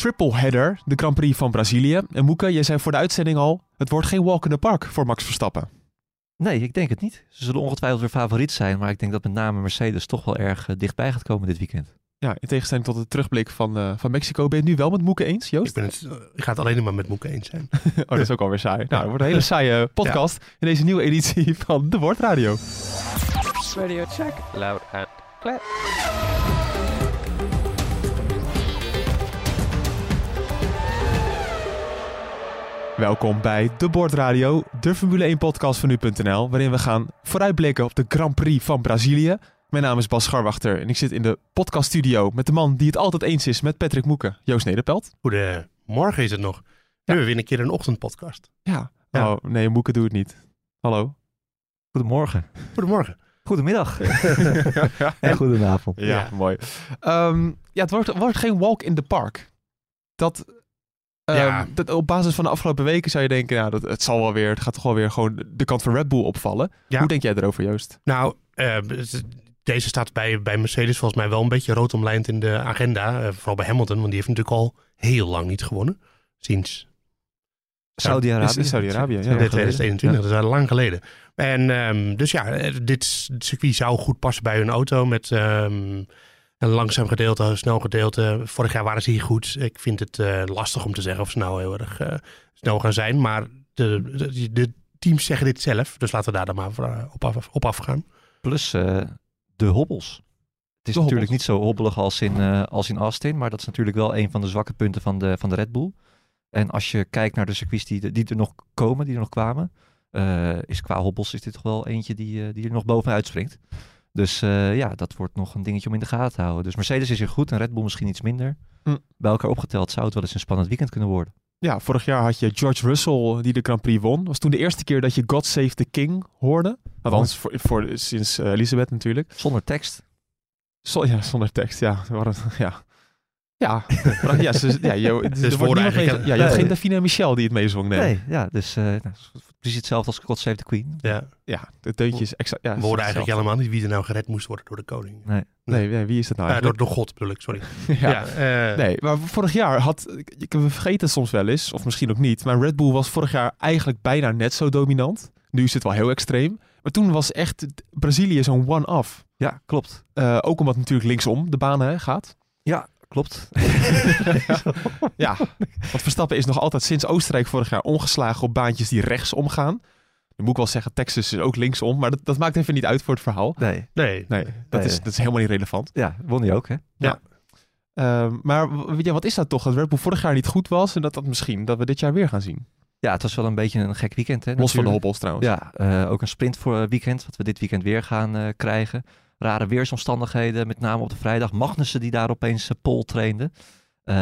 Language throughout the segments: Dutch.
triple header, de Grand Prix van Brazilië. En Moeke, jij zei voor de uitzending al, het wordt geen walk in the park voor Max Verstappen. Nee, ik denk het niet. Ze zullen ongetwijfeld weer favoriet zijn, maar ik denk dat met name Mercedes toch wel erg uh, dichtbij gaat komen dit weekend. Ja, in tegenstelling tot de terugblik van, uh, van Mexico. Ben je het nu wel met Moeke eens, Joost? Ik, ben het, ik ga het alleen maar met Moeke eens zijn. oh, dat is ook alweer saai. Nou, het wordt een hele saaie podcast ja. in deze nieuwe editie van De Wordradio. Radio check. Loud and clear. Welkom bij De Bordradio, de Formule 1 podcast van nu.nl, waarin we gaan vooruitblikken op de Grand Prix van Brazilië. Mijn naam is Bas Scharwachter en ik zit in de podcaststudio met de man die het altijd eens is met Patrick Moeken, Joost Nederpelt. Goedemorgen is het nog. We hebben weer een keer een ochtendpodcast. Ja. ja. Oh, nee, Moeken doe het niet. Hallo. Goedemorgen. Goedemorgen. Goedemiddag. en goedenavond. Ja, ja. mooi. Um, ja, het wordt, wordt geen walk in the park. Dat ja. Um, dat, op basis van de afgelopen weken zou je denken, nou, dat, het zal wel weer, het gaat toch wel weer gewoon de kant van Red Bull opvallen. Ja. Hoe denk jij erover, Joost? Nou, uh, deze staat bij, bij Mercedes volgens mij wel een beetje rood omlijnd in de agenda. Uh, vooral bij Hamilton, want die heeft natuurlijk al heel lang niet gewonnen. Sinds Saudi-Arabië. Saudi-Arabië, ja. 2021, dat is al lang geleden. En um, dus ja, dit circuit zou goed passen bij hun auto met... Um, een langzaam gedeelte, een snel gedeelte. Vorig jaar waren ze hier goed. Ik vind het uh, lastig om te zeggen of ze nou heel erg uh, snel gaan zijn. Maar de, de, de, teams zeggen dit zelf. Dus laten we daar dan maar op, af, op afgaan. Plus uh, de hobbels. Het is natuurlijk niet zo hobbelig als in, als in Austin. Maar dat is natuurlijk wel een van de zwakke punten van de, van de Red Bull. En als je kijkt naar de circuits die, die er nog komen, die er nog kwamen. is qua hobbels is dit toch wel eentje die, die er nog bovenuit springt. Dus uh, ja, dat wordt nog een dingetje om in de gaten te houden. Dus Mercedes is hier goed en Red Bull misschien iets minder. Hm. Bij elkaar opgeteld zou het wel eens een spannend weekend kunnen worden. Ja, vorig jaar had je George Russell die de Grand Prix won. was toen de eerste keer dat je God Save the King hoorde. Althans, voor, voor, sinds uh, Elisabeth natuurlijk. Zonder tekst. Zo, ja, zonder tekst, ja. ja. Ja, ja, ze, ja, je, dus voor eigenlijk, ja, je had geen Davina en Michel die het meezong. Nee, nee ja, dus uh, nou, precies hetzelfde als God Save the Queen. Ja, ja de deuntje is exact. Ja, we hoorden eigenlijk helemaal niet wie er nou gered moest worden door de koning. Nee, nee, nee wie is het nou? Uh, door, door God bedoel ik, sorry. ja, ja uh, nee, maar vorig jaar had, ik vergeet het soms wel eens, of misschien ook niet, maar Red Bull was vorig jaar eigenlijk bijna net zo dominant. Nu is het wel heel extreem. Maar toen was echt Brazilië zo'n one-off. Ja, klopt. Uh, ook omdat natuurlijk linksom de baan hè, gaat. Ja, klopt. ja, want Verstappen is nog altijd sinds Oostenrijk vorig jaar ongeslagen op baantjes die rechtsom gaan. Dan moet ik wel zeggen, Texas is ook linksom, maar dat, dat maakt even niet uit voor het verhaal. Nee. Nee, nee, dat, Is, dat is helemaal niet relevant. Ja, won hij ook, hè? Ja. ja. Uh, maar ja, wat is dat toch? Dat Red Bull vorig jaar niet goed was en dat dat misschien, dat we dit jaar weer gaan zien. Ja, het was wel een beetje een gek weekend. Hè, Los van de hobbels trouwens. Ja, uh, ook een sprint voor weekend, wat we dit weekend weer gaan uh, krijgen. Rare weersomstandigheden, met name op de vrijdag. Magnussen die daar opeens uh, pol trainde. Uh,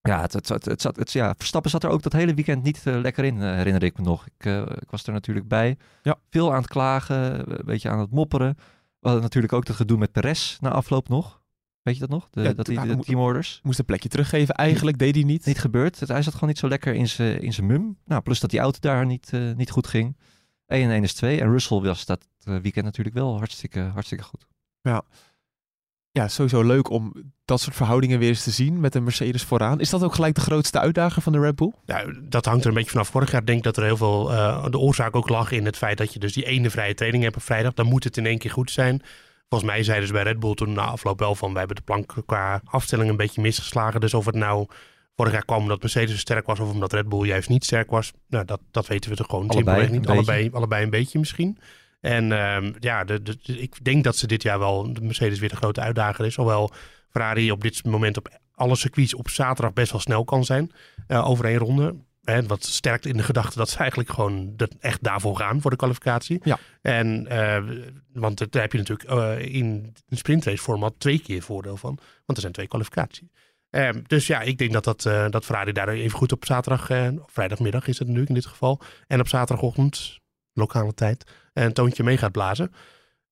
ja, het, het, het, het, zat, het, ja, Verstappen zat er ook dat hele weekend niet uh, lekker in, uh, herinner ik me nog. Ik, ik, was er natuurlijk bij. Ja. Veel aan het klagen, een beetje aan het mopperen. We hadden natuurlijk ook het gedoe met Perez na afloop nog. Weet je dat nog? De, ja, dat hij de teamorders. Moest een plekje teruggeven. Eigenlijk deed hij niet. Niet gebeurd. Hij zat gewoon niet zo lekker in zijn in zijn mum. Nou, plus dat die auto daar niet, niet goed ging. 1 en 1 is 2. En Russell was dat weekend natuurlijk wel hartstikke, hartstikke goed. Ja ja, sowieso leuk om dat soort verhoudingen weer eens te zien met een Mercedes vooraan. Is dat ook gelijk de grootste uitdager van de Red Bull? Ja, dat hangt er een beetje vanaf. Vorig jaar denk ik dat er heel veel, uh, de oorzaak ook lag in het feit dat je dus die ene vrije training hebt op vrijdag. Dan moet het in één keer goed zijn. Volgens mij zeiden ze bij Red Bull toen na afloop wel van, wij hebben de plank qua afstelling een beetje misgeslagen. Dus of het nou vorig jaar kwam omdat Mercedes sterk was of omdat Red Bull juist niet sterk was. Nou, dat, dat weten we toch gewoon allebei, niet. Allebei, allebei een beetje misschien. En um, ja, de, de, ik denk dat ze dit jaar wel, de Mercedes weer de grote uitdager is. Hoewel Ferrari op dit moment op alle circuits op zaterdag best wel snel kan zijn. Uh, over één ronde. Hè, wat sterkt in de gedachte dat ze eigenlijk gewoon dat echt daarvoor gaan voor de kwalificatie. Ja. En, uh, want daar heb je natuurlijk uh, in een sprintrace format twee keer voordeel van. Want er zijn twee kwalificaties. Ehm, dus ja, ik denk dat, dat, eh, dat Ferrari daar even goed op zaterdag, of vrijdagmiddag is het natuurlijk in dit geval. En op zaterdagochtend, lokale tijd, een toontje mee gaat blazen.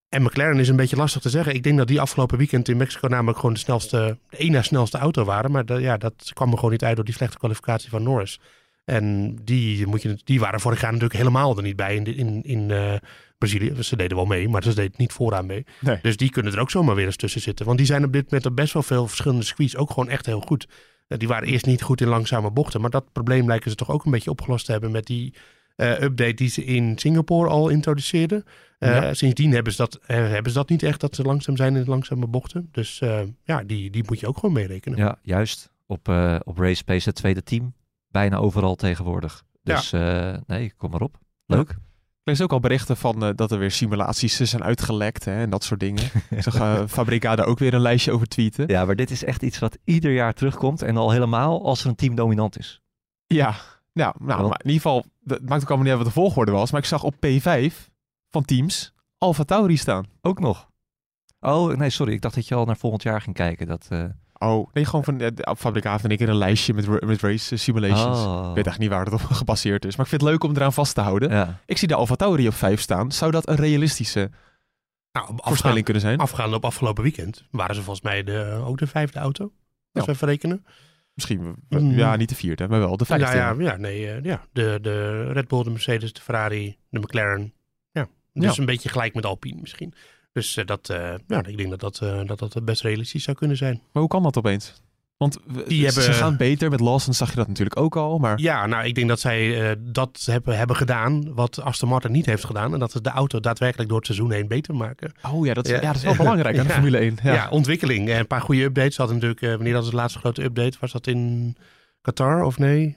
En McLaren is een beetje lastig te zeggen. Ik denk dat die afgelopen weekend in Mexico namelijk gewoon de snelste, de één na snelste auto waren. Maar dat- ja, dat kwam er gewoon niet uit door die slechte kwalificatie van Norris. En die, moet je, die waren vorig jaar natuurlijk helemaal er niet bij in, in, in eh, Brazilië. Ze deden wel mee, maar ze deden niet vooraan mee. Nee. Dus die kunnen er ook zomaar weer eens tussen zitten. Want die zijn op dit moment op best wel veel verschillende squeeze ook gewoon echt heel goed. Eh, die waren eerst niet goed in langzame bochten. Maar dat probleem lijken ze toch ook een beetje opgelost te hebben met die eh, update die ze in Singapore al introduceerden. Eh, Ja. Sindsdien hebben ze, dat, hebben ze dat niet echt, dat ze langzaam zijn in langzame bochten. Dus ja, die, die moet je ook gewoon meerekenen. Ja, juist. Op, op Race Pace het tweede team. Bijna overal tegenwoordig. Dus eh, nee, kom maar op. Leuk. Lees ook al berichten van eh, dat er weer simulaties eh, zijn uitgelekt hè, en dat soort dingen. Ik zag eh Fabrica daar ook weer een lijstje over tweeten. Ja, maar dit is echt iets wat ieder jaar terugkomt. En al helemaal als er een team dominant is. Ja, nou, Wel. maar in ieder geval, het maakt ook allemaal niet uit wat de volgorde was. Maar ik zag op P5 van teams Alfa Tauri staan. Ook nog. Oh, nee, sorry. Ik dacht dat je al naar volgend jaar ging kijken. Dat, Oh, nee, gewoon van eh, de Fabrica vind ik in een lijstje met, met race simulations. Oh. Ik weet eigenlijk niet waar het op gebaseerd is. Maar ik vind het leuk om eraan vast te houden. Ja. Ik zie de Alfa Tauri op 5 staan. Zou dat een realistische Nou, voorspelling kunnen zijn? afgaande op afgelopen weekend waren ze volgens mij de, ook de vijfde auto. Als Ja. we even rekenen. Misschien, Mm. ja, niet de vierde, maar wel de vijfde. Ja, ja, ja, nee, eh, ja. De, de Red Bull, de Mercedes, de Ferrari, de McLaren. Ja, dus Ja. een beetje gelijk met Alpine misschien. Dus eh, dat, eh, ja, ik denk dat dat, eh, dat dat best realistisch zou kunnen zijn. Maar hoe kan dat opeens? Want we- Die ze hebben- gaan beter. Met Lawson zag je dat natuurlijk ook al. Maar Ja, nou, ik denk dat zij dat hebben, hebben gedaan wat Aston Martin niet heeft gedaan. En dat is de auto daadwerkelijk door het seizoen heen beter maken. oh ja, dat is, ja. Ja. dat is wel belangrijk aan de Ja. Formule 1. Ja. Ja, ontwikkeling. En een paar goede updates. Ze hadden natuurlijk, wanneer dat was de laatste grote update? Was dat in Qatar of nee?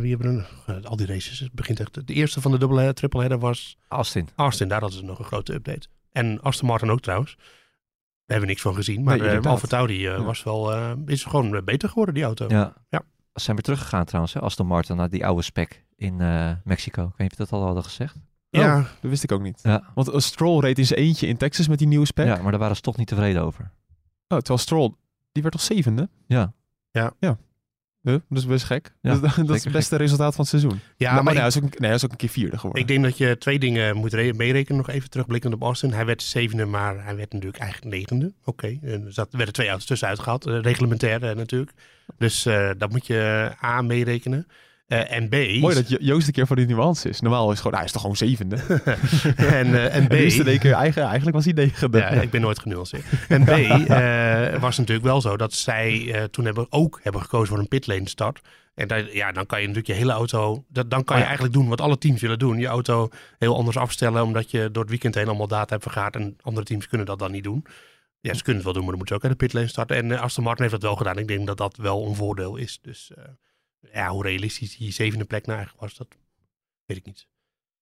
Wie hebben eh, al die races. Het begint echt. De eerste van de dubbele triple header was Austin. Austin. Daar hadden ze nog een grote update. En Aston Martin ook trouwens. Daar hebben we niks van gezien. Maar Nee, eh. Alfa Tauri eh, Ja. was wel, eh, is gewoon eh, beter geworden, die auto. Ja. Ja. Ze zijn weer teruggegaan trouwens, hè, Aston Martin, naar die oude spec in eh, Mexico. Ik weet niet of je dat al hadden gezegd. Ja, Dat wist ik ook niet. Ja. Want een Stroll reed in zijn eentje in Texas met die nieuwe spec. ja, maar daar waren ze toch niet tevreden over. Oh, terwijl Stroll, die werd al zevende. Ja. Huh? Dat is best gek. Ja, dat, dat is het beste resultaat van het seizoen. ja maar, maar nee, hij is ook, nee, hij is ook een keer vierde geworden. ik denk dat je twee dingen moet re- meerekenen. Nog even terugblikkend op Austin. Hij werd zevende, maar hij werd natuurlijk eigenlijk negende. Oké, en er zat- werden twee auto's tussenuit gehaald. eh, reglementair eh, natuurlijk. Dus eh, dat moet je eh, A meerekenen. Eh, en B... Mooi dat Jo- Joost een keer van die nuance is. Normaal is het gewoon, hij is toch gewoon zevende. en, eh, en B... En keer, eigen, eigenlijk was hij negende. Ja, ik ben nooit genuanceerd. En B, eh, was natuurlijk wel zo dat zij toen hebben, ook hebben gekozen voor een pitlane start. En daar, ja, dan kan je natuurlijk je hele auto, dat, dan kan je eigenlijk doen wat alle teams willen doen. Je auto heel anders afstellen, omdat je door het weekend heen allemaal data hebt vergaard. En andere teams kunnen dat dan niet doen. Ja, ze kunnen het wel doen, maar dan moeten ze ook uit de pitlane starten. En uh, Aston Martin heeft dat wel gedaan. Ik denk dat dat wel een voordeel is. Dus ja, hoe realistisch die zevende plek nou eigenlijk was, dat weet ik niet.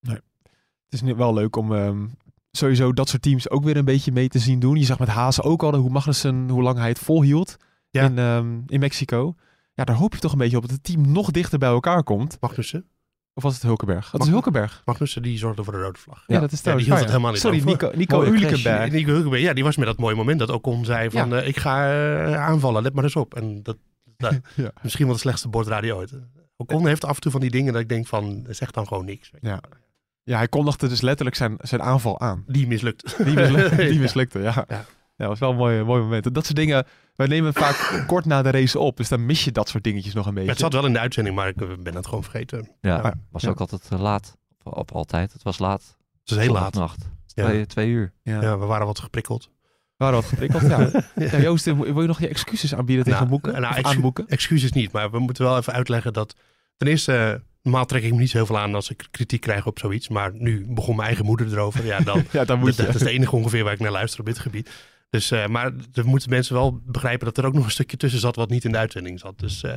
Het is nu wel leuk om ehm, sowieso dat soort teams ook weer een beetje mee te zien doen. Je zag met Hazen ook al hoe Magnussen, hoe lang hij het volhield Ja. in, ehm, in Mexico. Ja, daar hoop je toch een beetje op dat het team nog dichter bij elkaar komt. Magnussen, Of was het Hulkenberg? Dat is Hulkenberg. Magnussen die zorgde voor de rode vlag. Ja, Ja. dat is Ja, trouwens die hield waar, het ja. helemaal niet Sorry, over. Nico, Nico Hulkenberg. Nico Hulkenberg, ja, die was met dat mooie moment dat Ocon zei van Ja. eh, ik ga eh, aanvallen, let maar eens op. En dat, Ja. misschien wel de slechtste bordradio ooit. Ocon heeft af en toe van die dingen dat ik denk van, zeg dan gewoon niks. Ja. Ja, hij kondigde dus letterlijk zijn, zijn aanval aan. Die mislukt. Die mislukte, die Ja. mislukte ja. Ja. Ja, dat was wel een mooi, mooi moment. Dat soort dingen, wij nemen vaak kort na de race op. Dus dan mis je dat soort dingetjes nog een beetje. Het zat wel in de uitzending, maar ik eh, ben het gewoon vergeten. Ja, Ja. was Ja. ook altijd eh, laat. Of, of altijd. Het was laat. Het is heel laat. Nacht. Ja. Twee, twee uur. Ja. Ja, we waren wat geprikkeld. We waren wat geprikkeld, ja. ja. Joost, wil je nog je excuses aanbieden tegen Nou, boeken? nou? Excuses niet, maar we moeten wel even uitleggen dat... Ten eerste, eh, normaal trek ik me niet zo heel veel aan als ik kritiek krijg op zoiets. Maar nu begon mijn eigen moeder erover. Ja, dan, Ja, dan moet dat, je. dat is de enige ongeveer waar ik naar luister op dit gebied. Dus, eh, maar er moeten mensen wel begrijpen dat er ook nog een stukje tussen zat wat niet in de uitzending zat. Dus eh,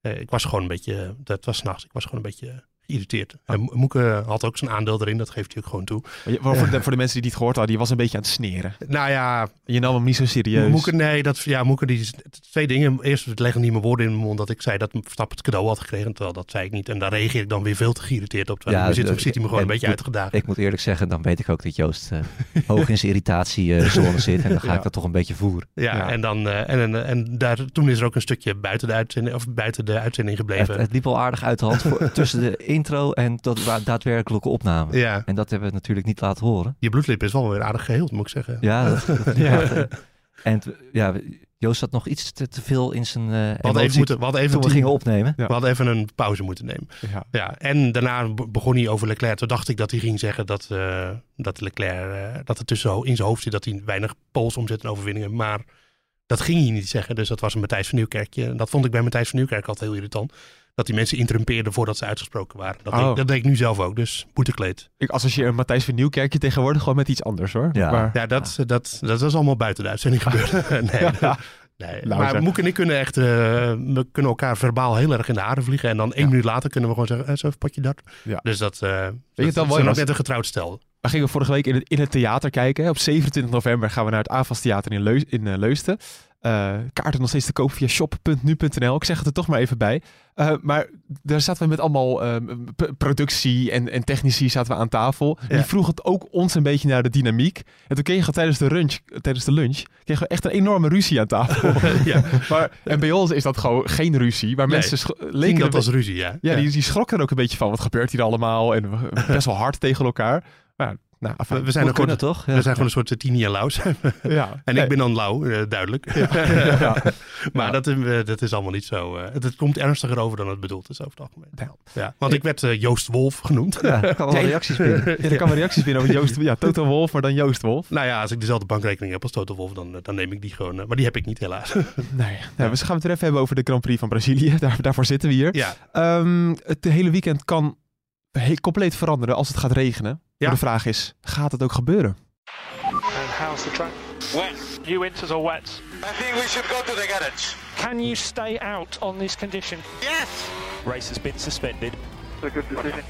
eh, ik was gewoon een beetje, dat was s'nachts, ik was gewoon een beetje geïrriteerd. En Mo- Moeke had ook zijn aandeel erin, dat geeft hij ook gewoon toe. Maar Voor, de, voor de mensen die het niet gehoord hadden, die was een beetje aan het sneren. Nou ja, Je nam hem niet zo serieus. Moeke, nee, dat, ja, Moeke, die, twee dingen. Eerst het leggen niet mijn woorden in mijn mond dat ik zei dat Verstappen het cadeau had gekregen, terwijl dat zei ik niet. En daar reageer ik dan weer veel te geïrriteerd op. Terwijl Ja, nu zit, zit hij me gewoon een en beetje uitgedaagd. Ik moet eerlijk zeggen, dan weet ik ook dat Joost eh, hoog in zijn irritatiezone zit. En dan ga Ja. ik dat toch een beetje voeren. Ja, Ja. en, dan, eh, en, en, en daar, toen is er ook een stukje buiten de uitzending, of buiten de uitzending Het, gebleven. het liep al aardig uit de hand voor- tussen de intro en tot wa- daadwerkelijke opname. ja, En dat hebben we natuurlijk niet laten horen. je bloedlip is wel weer aardig geheeld, moet ik zeggen. Ja, dat, dat- Ja. En t- ja, Joost had nog iets te, te veel in zijn eh we, hadden emotie even moeten, we, hadden even toen we tien- gingen opnemen. Ja. we hadden even een pauze moeten nemen. Ja. Ja, en daarna be- begon hij over Leclerc. Toen dacht ik dat hij ging zeggen dat, eh, dat Leclerc, eh, dat het tussen ho- in zijn hoofd zit dat hij weinig pols omzet en overwinningen. Maar dat ging hij niet zeggen. Dus dat was een Matthijs van Nieuwkerkje. En dat vond ik bij Matthijs van Nieuwkerk altijd heel irritant. Dat die mensen interrumpeerden voordat ze uitgesproken waren. Dat, Oh. deed, dat deed ik nu zelf ook. Dus boetekleed. Ik associeer Matthijs van Nieuwkerkje tegenwoordig gewoon met iets anders hoor. Ja. Maar, Ja, dat, dat, dat was allemaal buiten de uitzending gebeurd. nee, Ja. nee. Nou, maar. Moek en ik kunnen echt, eh, we kunnen elkaar verbaal heel erg in de haren vliegen. En dan één Ja. minuut later kunnen we gewoon zeggen, eh, zo even potje dat. Ja. Dus dat, eh het dat, wel dat mooi zijn ook net een getrouwd stel. We gingen vorige week in het, in het theater kijken. Op 27 november gaan we naar het AFAS Theater in, Leus, in eh, Leusden. Eh, kaarten nog steeds te koop via shop.nu.nl. Ik zeg het er toch maar even bij. Eh, maar daar zaten we met allemaal eh, p- productie en, en technici zaten we aan tafel. Ja. Die vroegen het ook ons een beetje naar de dynamiek. En toen kregen we tijdens de lunch, tijdens de lunch kregen we echt een enorme ruzie aan tafel. ja, maar, en bij ons is dat gewoon geen ruzie. Maar Nee. mensen leken dat als ruzie, ja. ja, Die, die schrokken er ook een beetje van. Wat gebeurt hier allemaal? En best wel hard tegen elkaar. Maar, nou, We, we zijn ook gewoon, kunnen, toch? Ja. we zijn gewoon een soort Tini en Laus. ja. en Nee. ik ben dan Lau, eh, duidelijk. ja. maar dat, is- dat is allemaal niet zo. eh, het, het komt ernstiger over dan het bedoeld is over het algemeen. Ja, want ik werd eh, Joost Wolf genoemd. Ja, er kwamen wel reacties binnen. Ja, er kwamen reacties binnen over Joost. Ja, Toto Wolf, maar dan Joost Wolf. Nou ja, als ik dezelfde bankrekening heb als Toto Wolf, dan, eh, dan neem ik die gewoon. eh, maar die heb ik niet, helaas. Nee. Nou, we gaan het weer even hebben over de Grand Prix van Brazilië. Daar, daarvoor zitten we hier. ja, Ehm, het hele weekend kan compleet veranderen als het gaat regenen. Ja. Maar de vraag is, gaat het ook gebeuren? And how's the track? Wet. You winters or wets? I think we should go to the garage. Can you stay out on this condition? Yes. Race has been suspended. A good decision.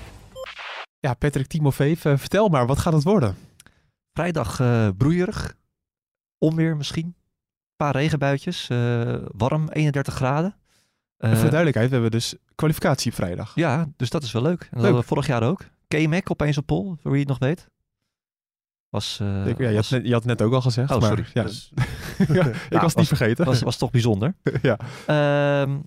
Ja, Patrick Timofeev, eh, vertel maar, wat gaat het worden? Vrijdag eh, broeierig. Onweer misschien. Een paar regenbuitjes. eh, warm, 31 graden. En Eh, voor de duidelijkheid, we hebben dus kwalificatie op vrijdag. ja, dus dat is wel leuk. En dat Leuk. hadden we vorig jaar ook. K-Mac opeens op pol, voor wie het nog weet. Was, eh, Ik- ja, je, had net, je had het net ook al gezegd. Oh, maar, sorry. Ja, dus, ja, ik was het niet vergeten. was, was toch bijzonder. ja. Ehm,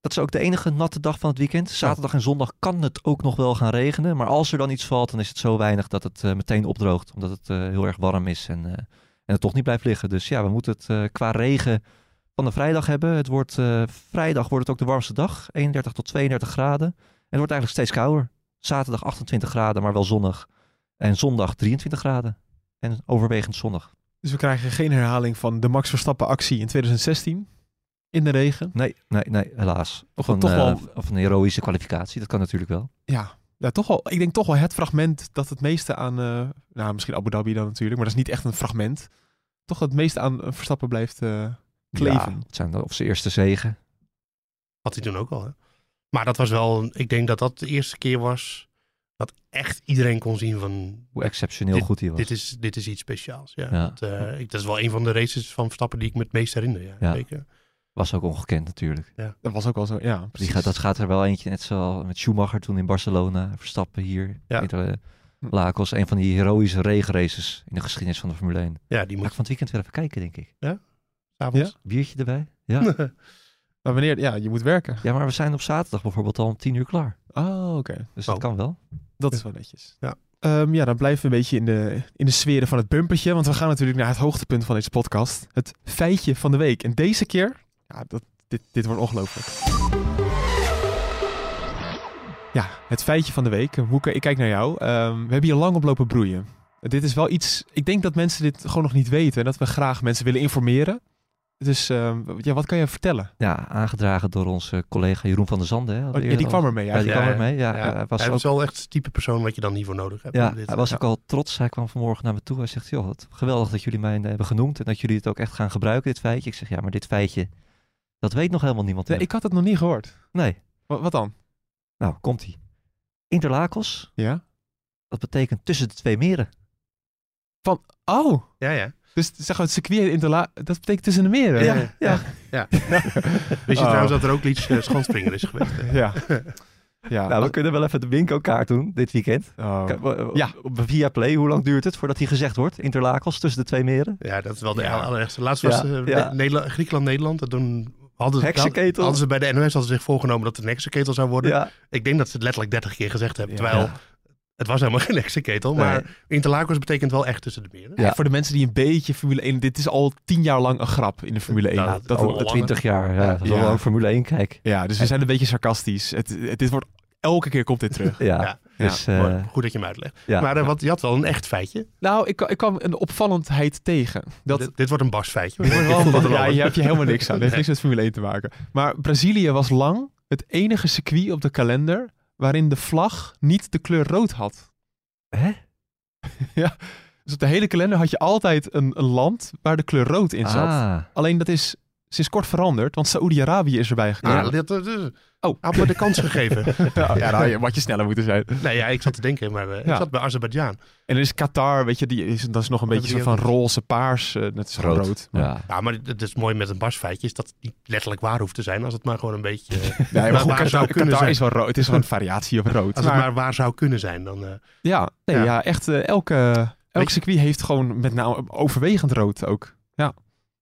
dat is ook de enige natte dag van het weekend. Zaterdag en zondag kan het ook nog wel gaan regenen. Maar als er dan iets valt, dan is het zo weinig dat het eh, meteen opdroogt. Omdat het eh, heel erg warm is en, eh, en het toch niet blijft liggen. Dus ja, we moeten het eh, qua regen van de vrijdag hebben. Het wordt, eh, vrijdag wordt het ook de warmste dag. 31 tot 32 graden. En het wordt eigenlijk steeds kouder. Zaterdag 28 graden, maar wel zonnig. En zondag 23 graden. En overwegend zonnig. Dus we krijgen geen herhaling van de Max Verstappen actie in 2016 in de regen. Nee, nee, nee, helaas. Of een, toch eh, wel- of een heroïsche kwalificatie, dat kan natuurlijk wel. Ja, ja toch wel, ik denk toch wel het fragment dat het meeste aan, eh, nou misschien Abu Dhabi dan natuurlijk, maar dat is niet echt een fragment. Toch het meeste aan eh, Verstappen blijft eh, kleven. Ja, het zijn of zijn eerste zegen. had hij toen ook al. Hè? Maar dat was wel, ik denk dat dat de eerste keer was dat echt iedereen kon zien van Hoe exceptioneel Dit- goed hij was. dit is, dit is iets speciaals. Ja, Ja. Dat, eh, ik, dat is wel een van de races van Verstappen die ik me het meest herinner. Ja, Ja. Zeker. Was ook ongekend natuurlijk. Dat was ook wel zo, ja. Die gaat, dat gaat er wel eentje, net zoals met Schumacher toen in Barcelona. Verstappen hier. Ja. Lacos, een van die heroïsche regenraces in de geschiedenis van de Formule 1. Ja, die Ga ik moet van het weekend weer even kijken, denk ik. S'avonds. Biertje erbij. Ja. Maar wanneer, ja, je moet werken. ja, maar we zijn op zaterdag bijvoorbeeld al om tien uur klaar. Oh, oké. Dus dat Oh. kan wel. Dat is wel netjes. Ja. Ehm, ja, dan blijven we een beetje in de, in de sferen van het bumpertje. Want we gaan natuurlijk naar het hoogtepunt van deze podcast. Het feitje van de week. En deze keer, ja, dat, dit, dit wordt ongelooflijk. Ja, het feitje van de week. Moeke, ik kijk naar jou. Ehm, we hebben hier lang op lopen broeien. Dit is wel iets, ik denk dat mensen dit gewoon nog niet weten. En dat we graag mensen willen informeren. Dus ehm, ja, wat kan je vertellen? Ja, aangedragen door onze collega Jeroen van der Zanden. Hè, Oh, ja, die kwam Ja, die eigenlijk. kwam er mee. Ja, Ja, hij was hij ook is wel echt het type persoon wat je dan niet voor nodig hebt. Ja, dit- hij was ja. ook al trots. Hij kwam vanmorgen naar me toe. Hij zegt, joh, wat geweldig dat jullie mij hebben genoemd en dat jullie het ook echt gaan gebruiken, dit feitje. Ik zeg, ja, maar dit feitje, dat weet nog helemaal niemand. Nee, meer. ik had het nog niet gehoord. Nee. Wat, wat dan? Nou, komt-ie. Interlagos, Ja. dat betekent tussen de twee meren. Oh, Ja, ja. Dus zeg maar het circuit in Interla dat betekent tussen de meren. Ja, ja. ja. Wist je Oh. trouwens dat er ook iets uh, schanspringen is geweest? hè? Ja. ja. Nou, we kunnen wel even de Winco-kaart doen dit weekend. Oh. Ja. Op via Play, hoe lang duurt het voordat hij gezegd wordt? Interlagos tussen de twee meren? Ja, dat is wel de Ja. allerergste. Laatst was Ja, eh, ja. Nederland- Griekenland-Nederland. Dat Toen hadden, hadden ze bij de NOS hadden ze zich voorgenomen dat het een heksenketel zou worden. Ja. Ik denk dat ze het letterlijk 30 keer gezegd hebben. Ja. Terwijl Ja. Het was helemaal geen heksenketel. Maar Interlagos betekent wel echt tussen de meren. Ja, voor de mensen die een beetje Formule 1... Dit is al tien jaar lang een grap in de Formule 1. Nou, dat, al Al 20 jaar. Ja, dat is ook Formule 1 kijk. ja, dus we zijn een beetje sarcastisch. Het, het- dit wordt, elke keer komt dit terug. Ja. Ja. Dus, Ja, eh. Goed dat je hem uitlegt. ja. Maar eh, wat, je had wel een echt feitje. Nou, ik, ik kwam een opvallendheid tegen. Dat, dit, dit wordt een basfeitje. Dit ja, al. hier heb je helemaal niks aan. Het heeft Nee. niks met Formule 1 te maken. Maar Brazilië was lang het enige circuit op de kalender waarin de vlag niet de kleur rood had. Hè? ja. Dus op de hele kalender had je altijd een, een land waar de kleur rood in zat. Ah. Alleen dat is sinds kort veranderd, want Saoedi-Arabië is erbij gekomen. Ah, dit, dit, dit- Oh. Had me de kans gegeven. ja, ja, nou, wat je sneller moeten zijn. nee, ja, ik zat te denken, maar eh, Ja. ik zat bij Azerbeidzjan. En er is Qatar, weet je, die is, dat is nog een beetje zo van roze, paars. eh, net is Rood. rood. Maar- Ja. Ja, maar het is mooi met een basfeitje. Is dat het niet letterlijk waar hoeft te zijn. Als het maar gewoon een beetje... eh, Nee, maar Maar goed, waar Qatar, zou kunnen Qatar zijn? is wel rood. Het is wel een variatie op rood. Als het Maar- maar waar zou kunnen zijn, dan... eh, Ja, nee, Ja. ja. echt elke, elk circuit heeft gewoon met name overwegend rood ook. Ja,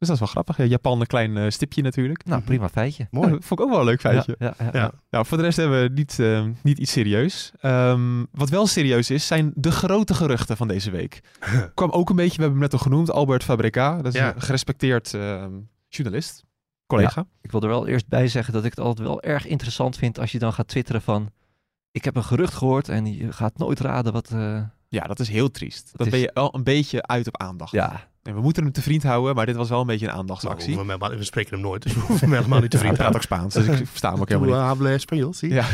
dus dat is wel grappig. Ja, Japan een klein eh, stipje natuurlijk. Nou, prima feitje. mooi. Ja, vond ik ook wel een leuk feitje. Ja, ja. Nou, voor de rest hebben we niet, eh, niet iets serieus. Ehm, wat wel serieus is, zijn de grote geruchten van deze week. Kwam ook een beetje, we hebben hem net al genoemd, Albert Fabrica. Dat is een gerespecteerd ehm, journalist, collega. Ik wil er wel eerst bij zeggen dat ik het altijd wel erg interessant vind als je dan gaat twitteren van... Ik heb een gerucht gehoord en je gaat nooit raden wat... eh, Ja, dat is heel triest. Dat is- ben je wel een beetje uit op aandacht. ja, En we moeten hem te vriend houden, maar dit was wel een beetje een aandachtsactie. Nou, we, spreken hem nooit, dus we hoeven hem helemaal niet te Ja, hij praat ook Spaans, dus ik versta hem ook helemaal niet. español, zie. Ja.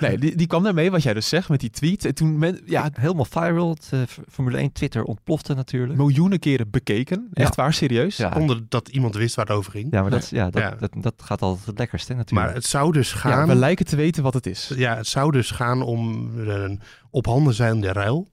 Nee, die, die kwam daarmee, wat jij dus zegt, met die tweet. En toen, men, ja, helemaal viral. Het, eh, Formule 1 Twitter ontplofte natuurlijk. miljoenen keren bekeken. Echt waar, serieus. Ja. Zonder dat iemand wist waar het over ging. Ja, maar dat, is- ja, dat, Ja. Dat, dat gaat altijd het lekkerst, hè, natuurlijk. Maar het zou dus Ja, gaan... we lijken te weten wat het is. Ja, het zou dus gaan om een op handen zijnde ruil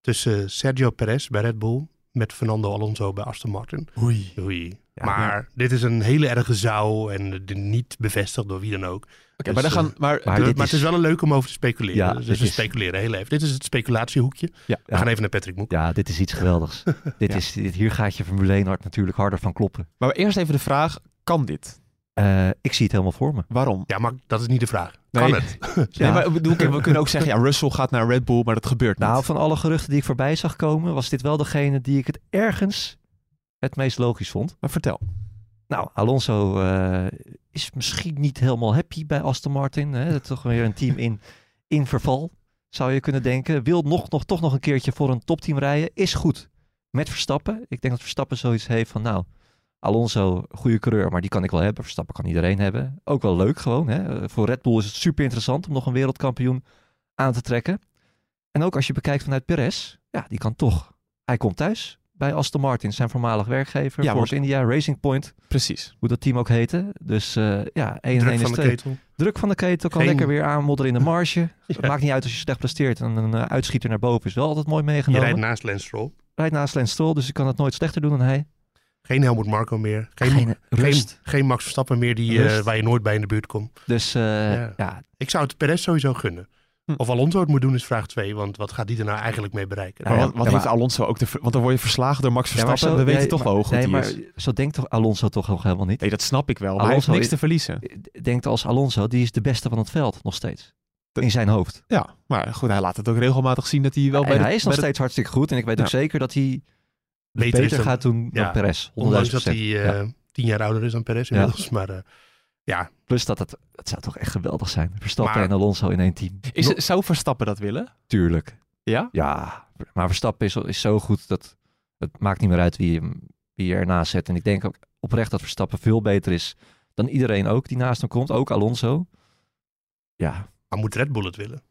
tussen Sergio Perez bij Red Bull met Fernando Alonso bij Aston Martin. Oei. Oei. Ja, maar dit is een hele erge zou en de- niet bevestigd door wie dan ook. Oké, Dus, maar, dan gaan, eh, maar, maar dit maar is- het is wel een leuk om over te speculeren. Ja, dus we is- speculeren heel even. Dit is het speculatiehoekje. Ja. We gaan even naar Patrick Moek. Ja, dit is iets geweldigs. dit Ja. is, dit, hier gaat je Formule 1 hart natuurlijk harder van kloppen. maar eerst even de vraag, kan dit? Eh, ik zie het helemaal voor me. Waarom? Ja, maar dat is niet de vraag. Nee. Kan het? Nee, maar bedoel, we kunnen ook zeggen, ja, Russell gaat naar Red Bull, maar dat gebeurt niet. Nou, van alle geruchten die ik voorbij zag komen, was dit wel degene die ik het ergens het meest logisch vond. maar vertel. Nou, Alonso eh, is misschien niet helemaal happy bij Aston Martin. Hè? Dat is toch weer een team in, in verval, zou je kunnen denken. Wil nog, nog, toch nog een keertje voor een topteam rijden. Is goed met Verstappen. Ik denk dat Verstappen zoiets heeft van, nou, Alonso, goede coureur, maar die kan ik wel hebben. Verstappen kan iedereen hebben. Ook wel leuk gewoon. Hè? Voor Red Bull is het super interessant om nog een wereldkampioen aan te trekken. En ook als je bekijkt vanuit Perez, ja, die kan toch. Hij komt thuis bij Aston Martin, zijn voormalig werkgever. Ja, Force India, Racing Point Precies. hoe dat team ook heette. Dus eh, ja, 1 en 1 Druk is van de 2. ketel. Druk van de ketel kan Geen- lekker weer aanmodderen in de marge. Het Ja. maakt niet uit als je slecht presteert. En een eh, uitschieter naar boven is wel altijd mooi Je meegenomen. rijdt Rijdt, naast Lance Stroll. naast Lance Stroll, dus je kan het nooit slechter doen dan hij. Geen Helmut Marco meer. Geen, Geen geen, rust. geen Max Verstappen meer die, eh, waar je nooit bij in de buurt komt. Dus eh, Ja. ja. Ik zou het Perez sowieso gunnen. Hm. Of Alonso het moet doen is vraag 2. Want wat gaat die er nou eigenlijk mee bereiken? Nou wat, wat ja, heeft maar- Alonso ook? De, ver- want dan word je verslagen door Max Ja, Verstappen. zo- we weten nee, toch maar- wel hoe goed nee, hij maar is. zo denkt toch Alonso toch nog helemaal niet. Nee, dat snap ik wel. Maar hij heeft Alonso niks is- te verliezen. Denkt als Alonso, die is de beste van het veld nog steeds. In zijn hoofd. Ja, maar goed, hij laat het ook regelmatig zien dat hij wel En bij de, hij is nog de- steeds hartstikke goed. En ik weet ook zeker dat hij Beter beter, is dan- gaat doen Ja. dan Perez. 100.000%. Ondanks dat hij eh, Ja. tien jaar ouder is dan Perez inmiddels. Maar eh, ja, Plus dat het, het zou toch echt geweldig zijn. Verstappen Maar- en Alonso in één team. Is, zou Verstappen dat willen? Tuurlijk. Ja? Ja, maar Verstappen is, is zo goed dat het maakt niet meer uit wie, hem, wie je ernaast zet. En ik denk ook oprecht dat Verstappen veel beter is dan iedereen ook die naast hem komt. Ook Alonso. Ja, maar moet Red Bull het willen?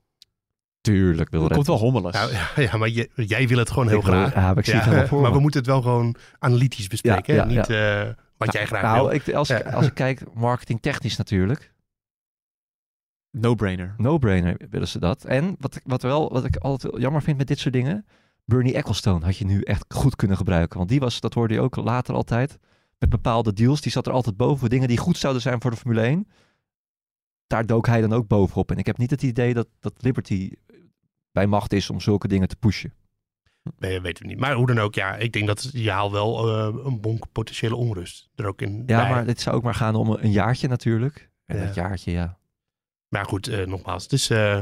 Tuurlijk wil Dat Red komt wel hommelig. Ja, ja, ja, maar jij, jij wil het gewoon heel Ik wil- graag. Ja, maar ik zie het helemaal voor maar me. we moeten het wel gewoon analytisch bespreken. Ja, hè? ja, Niet eh, wat jij graag nou, wil. ik, als, ik, als ik kijk, marketingtechnisch natuurlijk. No-brainer. No-brainer willen ze dat. En wat ik, wat, wel, wat ik altijd jammer vind met dit soort dingen. Bernie Ecclestone had je nu echt goed kunnen gebruiken. Want die was, dat hoorde je ook later altijd. Met bepaalde deals. Die zat er altijd boven. Dingen die goed zouden zijn voor de Formule 1. Daar dook hij dan ook bovenop. En ik heb niet het idee dat, dat Liberty bij macht is om zulke dingen te pushen. Nee, weten we niet. Maar hoe dan ook, ja, ik denk dat je haalt wel uh, een bonk potentiële onrust er ook in. Ja, bij. maar dit zou ook maar gaan om een jaartje natuurlijk. En Ja. dat jaartje, ja. Maar goed, eh, nogmaals, het is eh,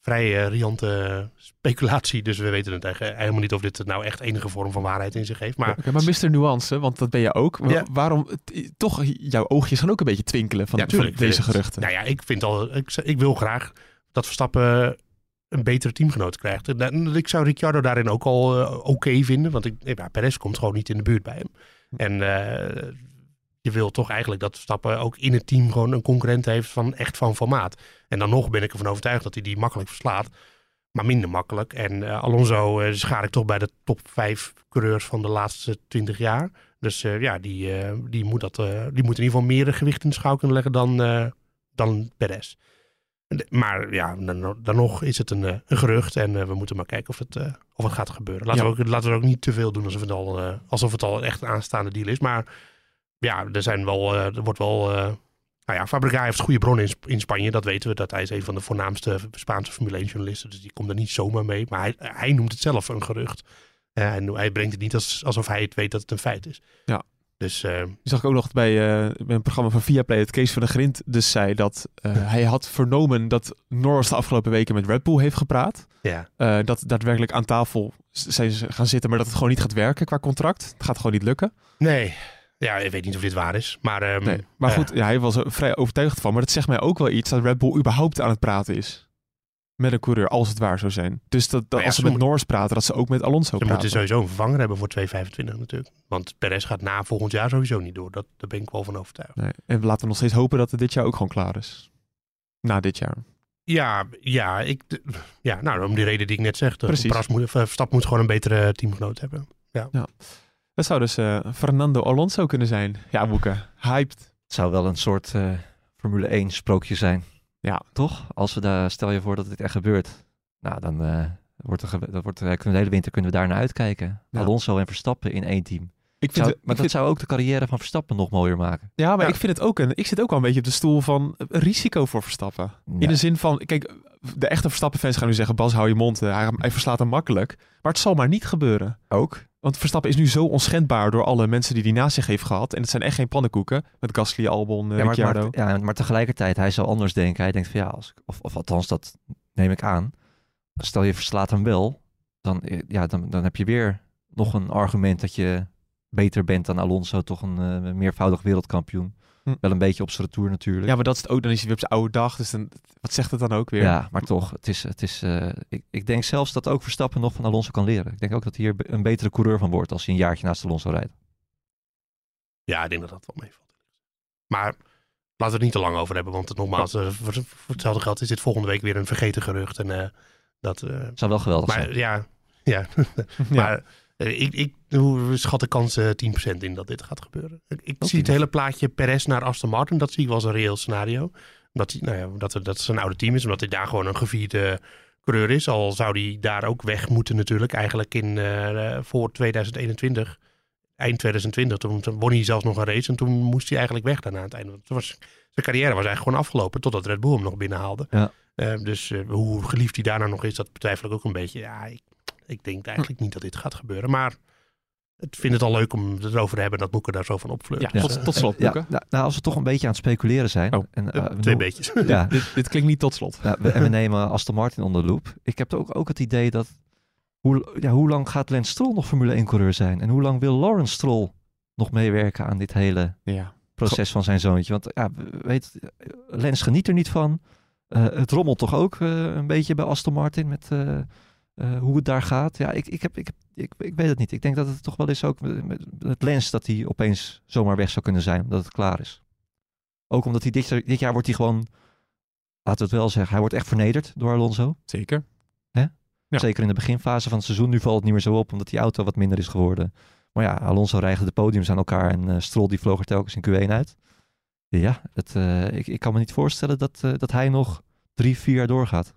vrij eh, riante speculatie. Dus we weten het eigenlijk helemaal niet of dit nou echt enige vorm van waarheid in zich heeft. Maar Oké, maar Mr. Nuance, want dat ben je ook. Ja. Waarom, toch, jouw oogjes gaan ook een beetje twinkelen van, Ja, van tuurlijk. deze geruchten. Nou ja, ik vind al, ik, ik wil graag dat Verstappen een betere teamgenoot krijgt. En Ik zou Ricciardo daarin ook al eh, oké vinden, want ik, ja, Perez komt gewoon niet in de buurt bij hem. En eh, je wil toch eigenlijk dat Verstappen ook in het team gewoon een concurrent heeft van echt van formaat. En dan nog ben ik ervan overtuigd dat hij die makkelijk verslaat, maar minder makkelijk. En eh, Alonso eh, schaar ik toch bij de top 5 coureurs van de laatste 20 jaar. Dus eh, ja, die, eh, die, moet dat, eh, die moet in ieder geval meer gewicht in de schouw kunnen leggen dan, eh, dan Perez. Maar ja, dan, dan nog is het een, eh, een gerucht en eh, we moeten maar kijken of het, eh, of het gaat gebeuren. Laten, Ja. we ook, laten we ook niet te veel doen alsof het al, alsof het al echt een aanstaande deal is. Maar ja, er, zijn wel, er wordt wel... nou ja, Fabregas heeft goede bronnen in, in Spanje, dat weten we. Dat hij is een van de voornaamste Spaanse Formule 1 journalisten. Dus die komt er niet zomaar mee. Maar hij, hij noemt het zelf een gerucht. En hij brengt het niet als, alsof hij het weet dat het een feit is. Ja. Dus eh, Die zag ik ook nog bij, eh, bij een programma van Viaplay, het Kees van de Grind dus zei dat eh, hij had vernomen dat Norris de afgelopen weken met Red Bull heeft gepraat. ja, dat daadwerkelijk aan tafel zijn ze gaan zitten, maar dat het gewoon niet gaat werken qua contract. Het gaat gewoon niet lukken. nee. Ja, ik weet niet of dit waar is. Maar, ehm, Nee. Maar goed, ja, hij was er vrij overtuigd van. Maar dat zegt mij ook wel iets dat Red Bull überhaupt aan het praten is. Met een coureur, als het waar zou zijn. Dus dat, dat ja, als ze ze met Norris praten, dat ze ook met Alonso Ze praten. moeten sowieso een vervanger hebben voor 2,25 natuurlijk. Want Perez gaat na volgend jaar sowieso niet door. Dat, daar ben ik wel van overtuigd. Nee. En we laten nog steeds hopen dat het dit jaar ook gewoon klaar is. Na dit jaar. Ja, ja, ik, ja nou, om die reden die ik net zeg. De Precies. Pras moet, Verstappen moet gewoon een betere teamgenoot hebben. Dat zou dus eh, Fernando Alonso kunnen zijn. Ja, Boeken. Hyped. Het zou wel een soort eh, Formule 1 sprookje zijn. Ja. Toch? Als we daar, stel je voor dat dit echt gebeurt. Nou, dan eh, wordt er, ge- dat wordt, eh, kunnen we de hele winter kunnen we daar naar uitkijken. Ja. Alonso en Verstappen in één team. Ik vind, Zou, het- maar ik dat vind- zou ook de carrière van Verstappen nog mooier maken. ja, maar Ja. ik vind het ook een. Ik zit ook wel een beetje op de stoel van een risico voor Verstappen. Ja. In de zin van, kijk, de echte Verstappen-fans gaan nu zeggen: Bas, hou je mond. eh, Hij, hij verslaat hem makkelijk. Maar het zal maar niet gebeuren. Ook? Want Verstappen is nu zo onschendbaar door alle mensen die hij naast zich heeft gehad. En het zijn echt geen pannenkoeken. Met Gasly, Albon, eh, Ja maar, Ricciardo. maar, ja, maar tegelijkertijd, hij zal anders denken. Hij denkt van ja, als, ik- of, of althans, dat neem ik aan. Stel je verslaat hem wel, dan, eh, ja, dan, dan heb je weer nog een argument dat je beter bent dan Alonso, toch een eh, meervoudig wereldkampioen. Hm. Wel een beetje op zijn retour natuurlijk. Ja, maar dat is het ook. Dan is hij weer op zijn oude dag. Dus dan, wat zegt het dan ook weer? Ja, maar toch, het is, het is, eh, ik, ik denk zelfs dat ook Verstappen nog van Alonso kan leren. Ik denk ook dat hij hier een betere coureur van wordt als hij een jaartje naast Alonso rijdt. Ja, ik denk dat dat wel meevalt. Maar laten we het niet te lang over hebben. Want het, nogmaals, eh, voor, voor hetzelfde geld is dit volgende week weer een vergeten gerucht. En eh, dat... eh, Zou wel geweldig zijn. maar ja, ja. Ja. maar ik, ik hoe schat de kans eh 10% in dat dit gaat gebeuren. Ik, zie het 10%. hele plaatje Perez naar Aston Martin. Dat zie ik wel als een reëel scenario. Dat, hij, nou ja, dat, het- dat zijn oude team is. Omdat hij daar gewoon een gevierde coureur is. Al zou hij daar ook weg moeten natuurlijk. Eigenlijk in, eh, voor 2021. Eind 2020. Toen, won hij zelfs nog een race. En toen moest hij eigenlijk weg daarna aan het einde. Toen was, zijn carrière was eigenlijk gewoon afgelopen. Totdat Red Bull hem nog binnenhaalde. Ja. Eh, dus eh, hoe geliefd hij daarna nog is, dat betwijfel ik ook een beetje. Ja, ik, ik denk eigenlijk niet dat dit gaat gebeuren. Maar ik vind het al leuk om het erover te hebben. Dat Boeken daar zo van opvleurt. Ja, Dus, tot, eh, tot slot, Ja, Boeken. nou, nou, als we toch een beetje aan het speculeren zijn. Oh, en, eh, eh, we twee beetjes. Ja, Dit, dit klinkt niet tot slot. Ja, we, en we nemen Aston Martin onder de loep. Ik heb ook, ook het idee dat... Hoe, ja, hoe lang gaat Lance Stroll nog Formule 1-coureur zijn? En hoe lang wil Lawrence Stroll nog meewerken aan dit hele Ja. proces van zijn zoontje? Want ja, we- weet, Lance geniet er niet van. Eh, het rommelt toch ook eh, een beetje bij Aston Martin met eh, hoe het daar gaat. Ja, ik, ik, heb, ik, ik, ik weet het niet. Ik denk dat het toch wel is ook met, met het Lance dat hij opeens zomaar weg zou kunnen zijn, omdat het klaar is. Ook omdat hij dit, jaar- dit jaar wordt hij gewoon, laten we het wel zeggen, hij wordt echt vernederd door Alonso. Zeker. Ja. Zeker in de beginfase van het seizoen. Nu valt het niet meer zo op, omdat die auto wat minder is geworden. Maar ja, Alonso rijgde de podiums aan elkaar en eh Stroll die vloog er telkens in Q1 uit. Ja, het, eh, ik, ik kan me niet voorstellen dat, dat hij nog drie, vier jaar doorgaat.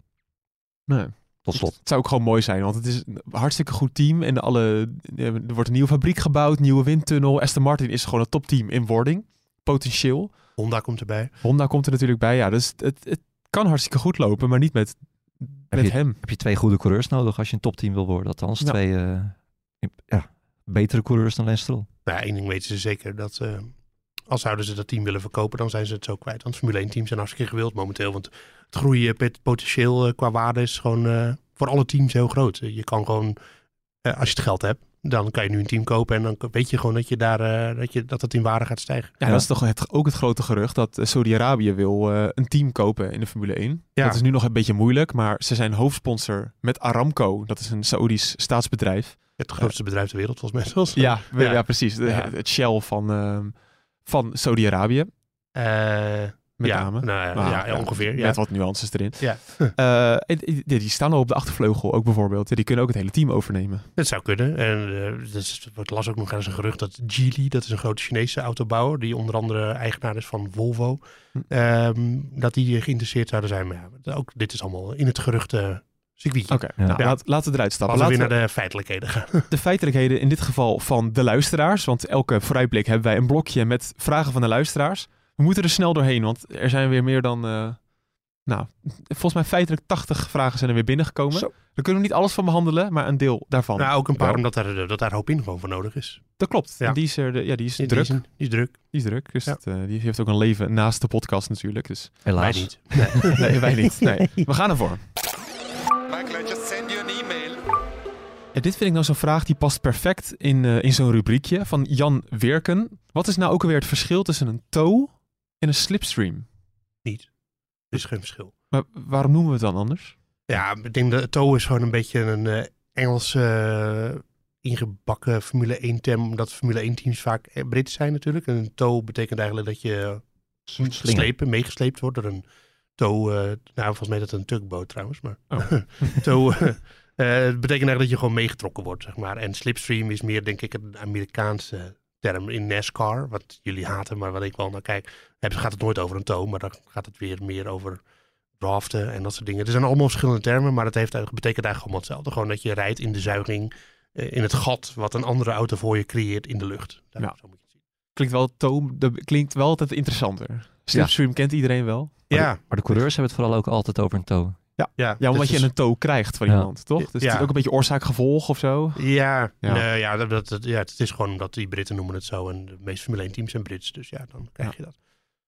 Nee. Tot slot. Het zou ook gewoon mooi zijn, want het is een hartstikke goed team. En alle, er wordt een nieuwe fabriek gebouwd, nieuwe windtunnel. Aston Martin is gewoon een topteam in wording. Potentieel. Honda komt erbij. Honda komt er natuurlijk bij. Ja, dus het, het kan hartstikke goed lopen, maar niet met, met je- hem. Heb je twee goede coureurs nodig als je een topteam wil worden. Althans, Ja. twee eh, ja, betere coureurs dan Lance Stroll. Nou, één ding weten ze zeker. Dat eh, als zouden ze dat team willen verkopen, dan zijn ze het zo kwijt. Want Formule 1 teams zijn hartstikke gewild momenteel. Want het groeien het potentieel eh, qua waarde is gewoon eh, voor alle teams heel groot. Eh, Je kan gewoon, als je het geld hebt, dan kan je nu een team kopen. En dan weet je gewoon dat, je daar, dat, je, dat het in waarde gaat stijgen. Ja, dat is toch het, ook het grote gerucht dat Saudi-Arabië wil een team kopen in de Formule 1. Ja. Dat is nu nog een beetje moeilijk, maar ze zijn hoofdsponsor met Aramco. Dat is een Saoedisch staatsbedrijf. Het grootste bedrijf ter wereld volgens mij. zelfs. Ja, ja. Ja. precies. De-. Het Shell van, ehm, van Saudi-Arabië. Met ja, name. nou ja, Maar, ja, ja, ongeveer. Ja. Met wat nuances erin. Ja. Eh, en die, die staan al op de achtervleugel ook bijvoorbeeld. Die kunnen ook het hele team overnemen. Dat zou kunnen. En eh, dus, ik las ook nog eens een gerucht dat Geely, dat is een grote Chinese autobouwer, die onder andere eigenaar is van Volvo, Hm. ehm, dat die geïnteresseerd zouden zijn. Maar ja, ook dit is allemaal in het geruchte circuitje. Oké, Ja. nou, Ja. laat- laten we eruit stappen. Als we weer Laten naar de feitelijkheden gaan. de feitelijkheden in dit geval van de luisteraars. Want elke vooruitblik hebben wij een blokje met vragen van de luisteraars. We moeten er snel doorheen, want er zijn weer meer dan... eh, nou, volgens mij feitelijk 80 vragen zijn er weer binnengekomen. Zo. Daar kunnen we niet alles van behandelen, maar een deel daarvan. nou, ook een paar, wel. omdat daar, dat daar hoop in gewoon voor nodig is. Dat klopt. Ja. En die is, er, de- ja, die is Die, druk. Die is, die is druk. Die is druk. Dus Ja. het, eh, die heeft ook een leven naast de podcast natuurlijk. Dus Helaas. Wij niet. nee, wij niet. Nee. We gaan ervoor. Michael, I just send you an email. Ja, dit vind ik nou zo'n vraag die past perfect in, eh, in zo'n rubriekje van Jan Weerken. Wat is nou ook alweer het verschil tussen een tow en een slipstream? Niet. Er is geen verschil. Maar waarom noemen we het dan anders? Ja, ik denk dat Toe is gewoon een beetje een eh Engelse eh, ingebakken Formule 1 term. Omdat Formule 1 teams vaak eh, Brits zijn natuurlijk. En een tow betekent eigenlijk dat je geslepen, meegesleept wordt door een tow. nou, volgens mij is dat een tugboot trouwens. Maar Oh. tow het betekent eigenlijk dat je gewoon meegetrokken wordt, zeg maar. En slipstream is meer, denk ik, een Amerikaanse term in NASCAR. Wat jullie haten, maar wat ik wel naar kijk. Hebben, gaat het nooit over een tow, maar dan gaat het weer meer over draften en dat soort dingen. Er zijn allemaal verschillende termen, maar het heeft, eigenlijk- betekent eigenlijk allemaal hetzelfde. Gewoon dat je rijdt in de zuiging, eh, in het gat wat een andere auto voor je creëert in de lucht. Daar, Ja. Zo moet je het zien. Klinkt wel, tow, dat klinkt wel altijd interessanter. Slipstream kent iedereen wel. Ja, Maar de coureurs hebben het vooral ook altijd over een toe. ja, Ja, dat omdat je is- een tow krijgt van Ja. iemand, toch? Dus het Ja. is ook een beetje oorzaak-gevolg of zo. Ja, Ja. nee, ja, dat, dat, ja, het is gewoon dat die Britten noemen het zo. En de meeste Formule 1 teams zijn Brits. Dus ja, dan krijg Ja. je dat.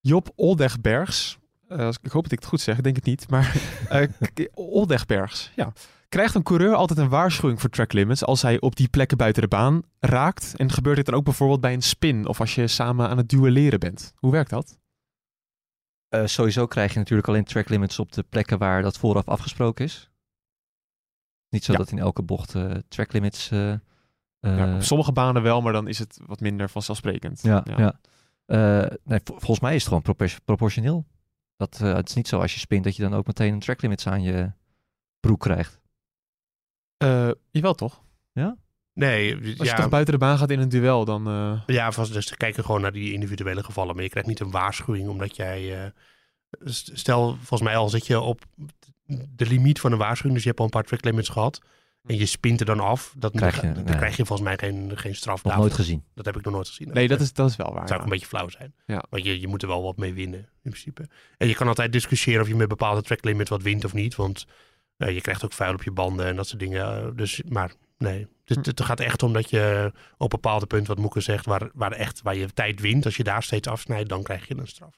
Job Oldegbergs, als- ik hoop dat ik het goed zeg, denk het niet, maar k- Oldegbergs, ja. Krijgt een coureur altijd een waarschuwing voor track limits als hij op die plekken buiten de baan raakt? En gebeurt dit dan ook bijvoorbeeld bij een spin of als je samen aan het duelleren bent? Hoe werkt dat? Eh, sowieso krijg je natuurlijk alleen track limits op de plekken waar dat vooraf afgesproken is. Niet zo Ja. dat in elke bocht eh, track limits. ja, op sommige banen wel, maar dan is het wat minder vanzelfsprekend. ja, ja. Eh, nee, vol- volgens mij is het gewoon propor- proportioneel. Dat, eh, het is niet zo als je spint dat je dan ook meteen een track limits aan je broek krijgt. Eh, jawel toch? Nee, Als je ja, toch buiten de baan gaat in een duel, dan... eh, ja vast, dus kijken gewoon naar die individuele gevallen. Maar je krijgt niet een waarschuwing omdat jij... st- stel, volgens mij al zit je op de limiet van een waarschuwing. Dus je hebt al een paar track limits gehad. En je spint er dan af. Dat, Krijg je, dan krijg je volgens mij geen, geen straf Nog nooit gezien. Dat heb ik nog nooit gezien. nee, dat is, dat is wel waar. Dat zou ook ja. een beetje flauw zijn. Ja. Want je, je moet er wel wat mee winnen, in principe. En je kan altijd discussiëren of je met bepaalde track limit wat wint of niet. Want eh, je krijgt ook vuil op je banden en dat soort dingen. Eh, Dus, maar nee, het, het gaat echt om dat je op bepaalde punten, wat Moeke zegt, waar, waar, echt, waar je tijd wint. Als je daar steeds afsnijdt, dan krijg je een straf.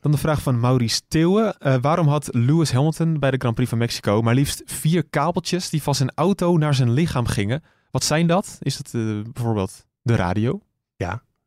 Dan de vraag van Maurice Theeuwen. Eh, waarom had Lewis Hamilton bij de Grand Prix van Mexico maar liefst vier kabeltjes die van zijn auto naar zijn lichaam gingen? Wat zijn dat? Is dat eh, bijvoorbeeld de radio?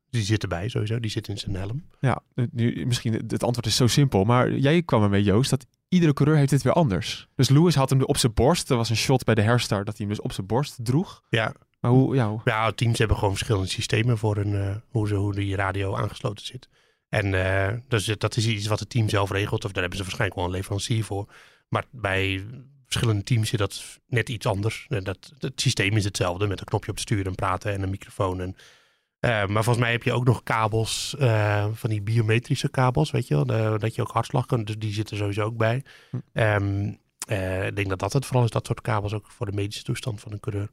Die zit erbij sowieso, die zit in zijn helm. Ja, eh, nu, misschien het antwoord is zo simpel, maar jij kwam ermee Joost dat iedere coureur heeft dit weer anders. Dus Lewis had hem op zijn borst. Er was een shot bij de herstart dat hij hem dus op zijn borst droeg. Ja, Maar hoe, ja, hoe- Ja, teams hebben gewoon verschillende systemen voor een, eh, hoe, ze, hoe die radio aangesloten zit. En eh, dus dat is iets wat het team zelf regelt. Of daar hebben ze waarschijnlijk wel een leverancier voor. Maar bij verschillende teams zit dat net iets anders. Dat, het systeem is hetzelfde met een knopje op het stuur en praten en een microfoon. En Eh, maar volgens mij heb je ook nog kabels, eh, van die biometrische kabels, weet je wel. de- dat je ook hartslag kunt, dus die zitten sowieso ook bij. Hm. Ehm, eh, ik denk dat dat het vooral is, dat soort kabels ook voor de medische toestand van een coureur.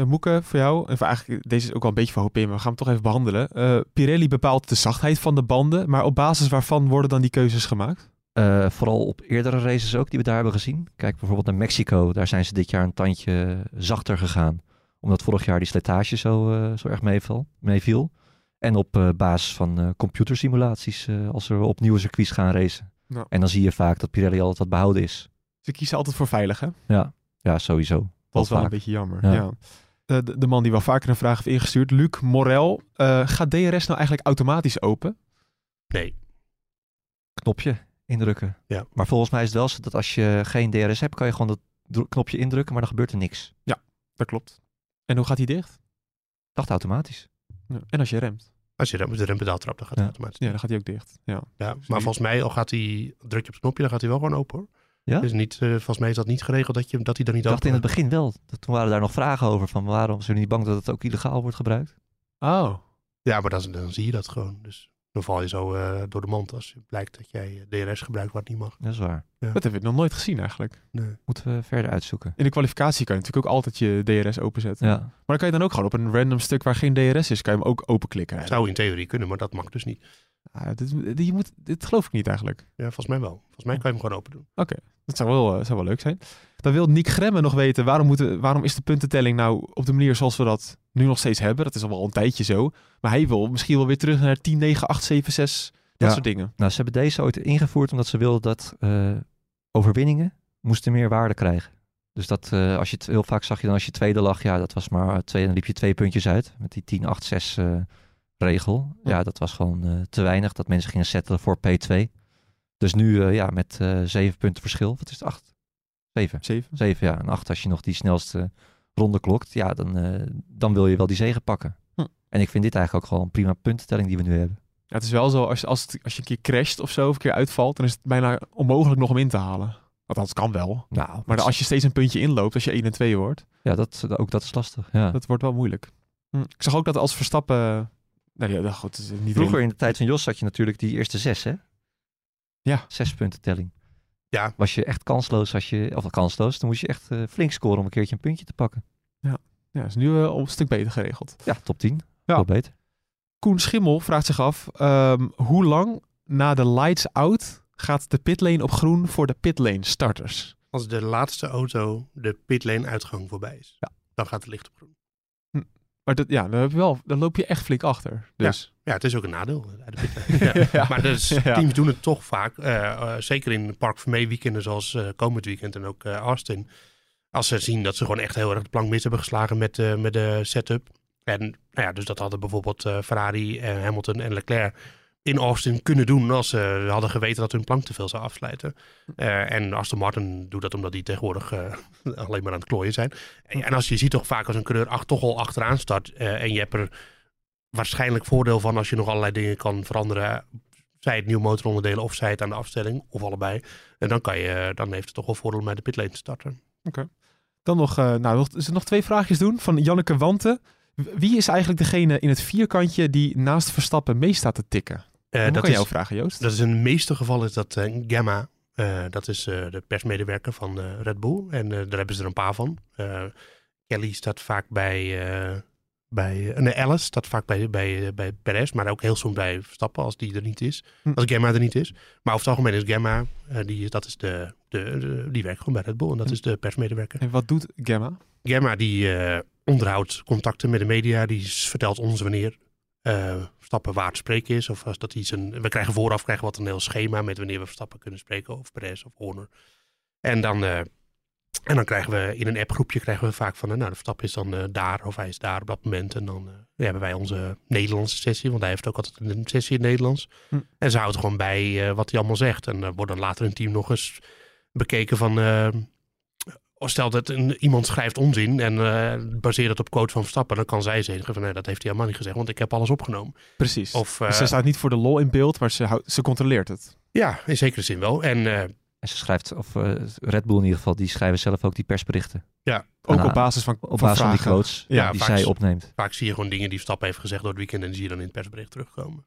De Moeke, voor jou, en eigenlijk, deze is ook wel een beetje van hoop in, maar we gaan hem toch even behandelen. Eh, Pirelli bepaalt de zachtheid van de banden, maar op basis waarvan worden dan die keuzes gemaakt? Eh, vooral op eerdere races ook die we daar hebben gezien. Kijk bijvoorbeeld naar Mexico. Daar zijn ze dit jaar een tandje zachter gegaan. Omdat vorig jaar die slijtage zo, eh, zo erg meeval, meeviel. En op basis van computersimulaties als we op nieuwe circuits gaan racen. En dan zie je vaak dat Pirelli altijd wat behouden is. Ze kiezen altijd voor veilig, hè? Ja, ja sowieso. Dat is wel een beetje jammer. Ja. Ja. De, de, de man die wel vaker een vraag heeft ingestuurd, Luc Morel. eh, gaat DRS nou eigenlijk automatisch open? Nee. Knopje indrukken. Ja. Maar volgens mij is het wel zo dat als je geen DRS hebt, kan je gewoon dat knopje indrukken, maar dan gebeurt er niks. Dat klopt. En hoe gaat hij dicht? Dacht automatisch. Ja. En als je remt? Als je rem- de rempedaal trapt, dan gaat Ja. hij automatisch. Ja, dan gaat hij ook dicht. Ja. Ja, maar volgens mij, al gaat hij, druk je op het knopje, dan gaat hij wel gewoon open hoor. Ja? Dus niet, eh, volgens mij is dat niet geregeld dat, je, dat hij er niet Ik dacht in het begin wel. Dat- Toen waren daar nog vragen over van waarom zijn jullie niet bang dat het ook illegaal wordt gebruikt? Oh, Ja, maar dan, dan zie je dat gewoon. Dus dan val je zo eh, door de mand als het blijkt dat jij eh, DRS gebruikt wat niet mag. Dat is waar. dat heb ik nog nooit gezien eigenlijk. Nee. Moeten we verder uitzoeken. In de kwalificatie kan je natuurlijk ook altijd je DRS openzetten. Ja. Maar dan kan je dan ook gewoon op een random stuk waar geen DRS is, kan je hem ook openklikken. Zou in theorie kunnen, maar dat mag dus niet. Ah, dit, dit- je moet, dit geloof ik niet eigenlijk. Ja, volgens mij wel. Volgens mij kan je hem gewoon open doen. Dat zou wel, eh, zou wel leuk zijn. Dan wil Nick Gremme nog weten, waarom, moeten, waarom is de puntentelling nou op de manier zoals we dat nu nog steeds hebben? Dat is al wel een tijdje zo. Maar hij wil misschien wel weer terug naar 10, 9, 8, 7, 6, dat Ja. soort dingen. Nou, ze hebben deze ooit ingevoerd omdat ze wilden dat eh, overwinningen moesten meer waarde krijgen. Dus dat eh, als je het heel vaak zag je dan als je tweede lag, ja, dat was maar twee, dan liep je twee puntjes uit met die 10, 8, 6 eh, regel. Ja. Ja, dat was gewoon eh, te weinig dat mensen gingen settelen voor P2. Dus nu eh, ja, met eh zeven punten verschil. Wat is het? Acht? Zeven. 7. Zeven, ja. En acht als je nog die snelste ronde klokt. Ja, dan, dan wil je wel die zegen pakken. Hm. En ik vind dit eigenlijk ook gewoon een prima puntentelling die we nu hebben. Ja, het is wel zo, als, als, het, als je een keer crasht of zo, of een keer uitvalt, dan is het bijna onmogelijk nog om in te halen. Althans, kan wel. Nou, Maar als je steeds een puntje inloopt, als je 1 en 2 wordt, Ja, dat, ook dat is lastig. Ja. dat wordt wel moeilijk. Hm. Ik zag ook dat als Verstappen... Nou ja, goed, is niet Vroeger in de tijd van Jos had je natuurlijk die eerste zes, hè? Ja. Zes punten telling. Ja. Was je echt kansloos als je, of kansloos, dan moest je echt eh, flink scoren om een keertje een puntje te pakken. Ja, is nu al een stuk beter geregeld. Ja, top 10. Ja. Veel beter. Koen Schimmel vraagt zich af, ehm, hoe lang na de lights out gaat de pitlane op groen voor de pitlane starters? Als de laatste auto de pitlane uitgang voorbij is, Ja. dan gaat het licht op groen. Maar dat, ja, dan, heb je wel, dan loop je echt flink achter. Dus. Ja, het is ook een nadeel. Ja. Maar dus, teams doen het toch vaak. eh, eh, zeker in Park Vermee weekenden zoals eh, komend weekend en ook Austin. Als ze zien dat ze gewoon echt heel erg de plank mis hebben geslagen met, met de setup. En nou ja, dus dat hadden bijvoorbeeld Ferrari, en Hamilton en Leclerc in Austin kunnen doen als ze hadden geweten dat hun plank te veel zou afsluiten. Eh, en Aston Martin doet dat omdat die tegenwoordig eh, alleen maar aan het klooien zijn. En, en als je ziet toch vaak als een coureur toch al achteraan start eh, en je hebt er waarschijnlijk voordeel van als je nog allerlei dingen kan veranderen. Zij het nieuwe motoronderdelen of zij het aan de afstelling of allebei. En dan, kan je, dan heeft het toch wel voordeel om bij de pitlane te starten. Dan nog, nou, zijn nog twee vraagjes doen van Janneke Wanten. Wie is eigenlijk degene in het vierkantje die naast Verstappen mee staat te tikken? Eh, dat kan is, jou vragen, Joost. dat is in de meeste gevallen is dat eh, Gamma. Eh, dat is de persmedewerker van Red Bull. En daar hebben ze er een paar van. Kelly staat vaak bij... bij nee, Alice staat vaak bij, bij, bij Perez, maar ook heel soms bij Verstappen als die er niet is. Hm. Als Gamma er niet is. Maar over het algemeen is Gamma, die, dat is de, de, de- die werkt gewoon bij Red Bull. En dat Hm. is de persmedewerker. En wat doet Gamma? Gemma die onderhoudt contacten met de media. Die vertelt ons wanneer eh Verstappen waar te spreken is. Of als dat iets een, we krijgen vooraf krijgen wat een heel schema met wanneer we Verstappen kunnen spreken. Of Perez of Horner. En dan, eh, en dan krijgen we in een appgroepje krijgen we vaak van... eh, nou, de Verstappen is dan daar of hij is daar op dat moment. En dan hebben wij onze Nederlandse sessie. Want hij heeft ook altijd een sessie in het Nederlands. Hm. En ze houdt gewoon bij wat hij allemaal zegt. En dan wordt dan later een team nog eens bekeken van... eh, stel dat een, iemand schrijft onzin en eh baseert het op quote van Verstappen, dan kan zij zeggen van nee, dat heeft hij helemaal niet gezegd, want ik heb alles opgenomen. Precies. Of, Dus eh, ze staat niet voor de lol in beeld, maar ze, houdt, ze controleert het. Ja, in zekere zin wel. En, eh, En ze schrijft, of eh, Red Bull in ieder geval, die schrijven zelf ook die persberichten. Ook Nou, op basis van, Op van basis van die quotes Ja, die vaak zij opneemt. Vaak zie je gewoon dingen die Verstappen heeft gezegd door het weekend en die zie je dan in het persbericht terugkomen.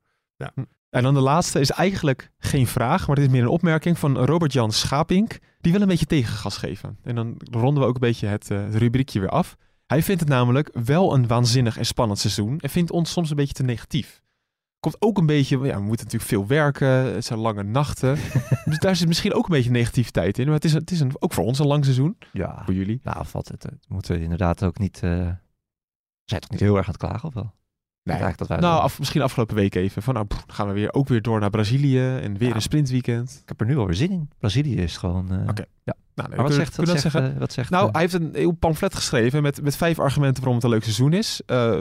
En dan de laatste is eigenlijk geen vraag, maar dit is meer een opmerking van Robert-Jan Schapink. Die wil een beetje tegengas geven. En dan ronden we ook een beetje het, eh, het rubriekje weer af. Hij vindt het namelijk wel een waanzinnig en spannend seizoen. En vindt ons soms een beetje te negatief. Komt ook een beetje, ja, we moeten natuurlijk veel werken. Het zijn lange nachten. dus daar zit misschien ook een beetje negativiteit in. Maar het is, het is een, ook voor ons een lang seizoen. Ja, Voor jullie. nou valt het. Het moeten we inderdaad ook niet... eh zijn toch niet heel erg aan het klagen of wel? Nee. Eigenlijk dat wij Nou, af, misschien afgelopen week even. Van nou, pff, gaan we weer, ook weer door naar Brazilië. En weer Ja. een sprintweekend. Ik heb er nu alweer zin in. Brazilië is gewoon... eh, Oké. Ja. Nou, nee, Maar wat zegt, wat, zegt, zeggen? eh, wat zegt Nou, eh, hij heeft een heel pamflet geschreven met, met vijf argumenten waarom het een leuk seizoen is. Eh,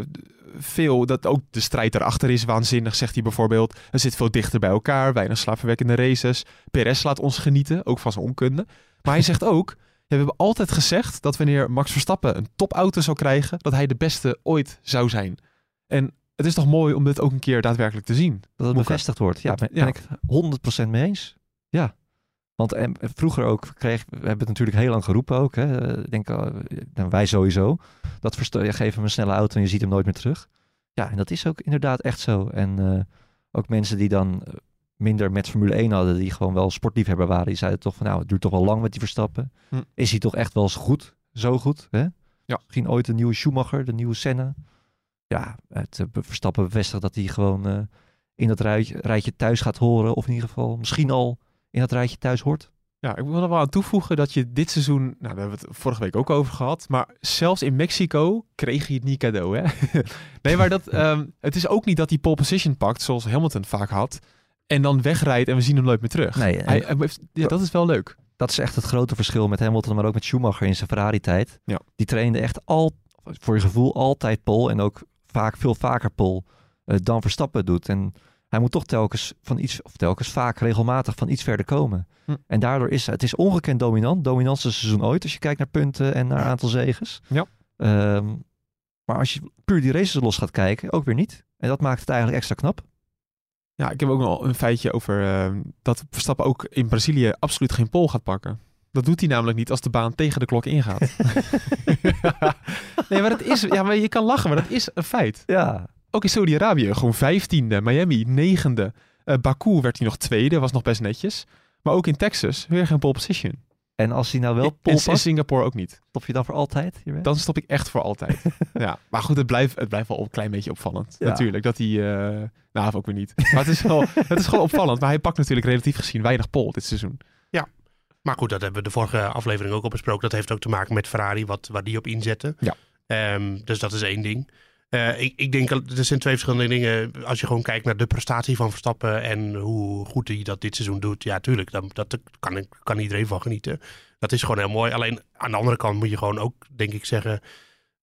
veel, dat ook de strijd erachter is waanzinnig, zegt hij bijvoorbeeld. Er zit veel dichter bij elkaar, weinig slaapverwekkende races. Perez laat ons genieten, ook van zijn onkunde. Maar hij zegt ook, ja, we hebben altijd gezegd dat wanneer Max Verstappen een topauto zou krijgen, dat hij de beste ooit zou zijn. En het is toch mooi om dit ook een keer daadwerkelijk te zien. dat het bevestigd wordt. Ja, ben, ben ik 100% mee eens. Ja. Want en, vroeger ook kreeg, we hebben het natuurlijk heel lang geroepen ook. Hè. Ik denk, eh, nou, wij sowieso. Dat versta- je geeft hem een snelle auto en je ziet hem nooit meer terug. Ja, en dat is ook inderdaad echt zo. En eh, ook mensen die dan eh, minder met Formule 1 hadden, die gewoon wel sportliefhebber waren, die zeiden toch van nou, het duurt toch wel lang met die Verstappen. Hm. Is hij toch echt wel eens goed? Zo goed, hè? Ja. Misschien ooit een nieuwe Schumacher, de nieuwe Senna. Ja, het eh, Verstappen bevestigt dat hij gewoon eh, in dat rijtje, rijtje thuis gaat horen. Of in ieder geval misschien al in dat rijtje thuis hoort. Ja, ik wil er wel aan toevoegen dat je dit seizoen, nou daar hebben we het vorige week ook over gehad, maar zelfs in Mexico kreeg je het niet cadeau, hè? nee, maar dat, ehm, het is ook niet dat hij pole position pakt, zoals Hamilton vaak had, en dan wegrijdt en we zien hem nooit meer terug. Nee, en- hij, hij heeft- ja, dat is wel leuk. Dat is echt het grote verschil met Hamilton, maar ook met Schumacher in zijn Ferrari-tijd. Ja. Die trainde echt al, voor je gevoel altijd pole en ook vaak veel vaker pole eh, dan Verstappen doet. En hij moet toch telkens van iets, of telkens vaak regelmatig van iets verder komen. Hm. En daardoor is het is ongekend dominant. Dominantste seizoen ooit als je kijkt naar punten en naar aantal zegens. Ja. Ehm, maar als je puur die races los gaat kijken, ook weer niet. En dat maakt het eigenlijk extra knap. Ja, ik heb ook nog een feitje over ehm, dat Verstappen ook in Brazilië absoluut geen pole gaat pakken. Dat doet hij namelijk niet als de baan tegen de klok ingaat. nee, maar dat is, ja, maar je kan lachen, maar dat is een feit. Ja, Ook in Saudi-Arabië, gewoon vijftiende. Miami, negende. Eh Baku werd hij nog tweede, was nog best netjes. Maar ook in Texas, weer geen pole position. en als hij nou wel En pole in Singapore ook niet. stop je dan voor altijd hierbij? Dan stop ik echt voor altijd. ja, maar goed, het blijft, het blijft wel een klein beetje opvallend. Ja. Natuurlijk, dat hij... eh, nou, ook weer niet. Maar het is, wel, het is gewoon opvallend. Maar hij pakt natuurlijk relatief gezien weinig pole dit seizoen. Maar goed, dat hebben we de vorige aflevering ook al besproken. Dat heeft ook te maken met Ferrari, wat, waar die op inzetten. Ja. Ehm, dus dat is één ding. Eh, ik, ik denk, dat er zijn twee verschillende dingen. Als je gewoon kijkt naar de prestatie van Verstappen en hoe goed hij dat dit seizoen doet. Ja, tuurlijk, dan, dat kan, kan iedereen van genieten. Dat is gewoon heel mooi. Alleen aan de andere kant moet je gewoon ook, denk ik, zeggen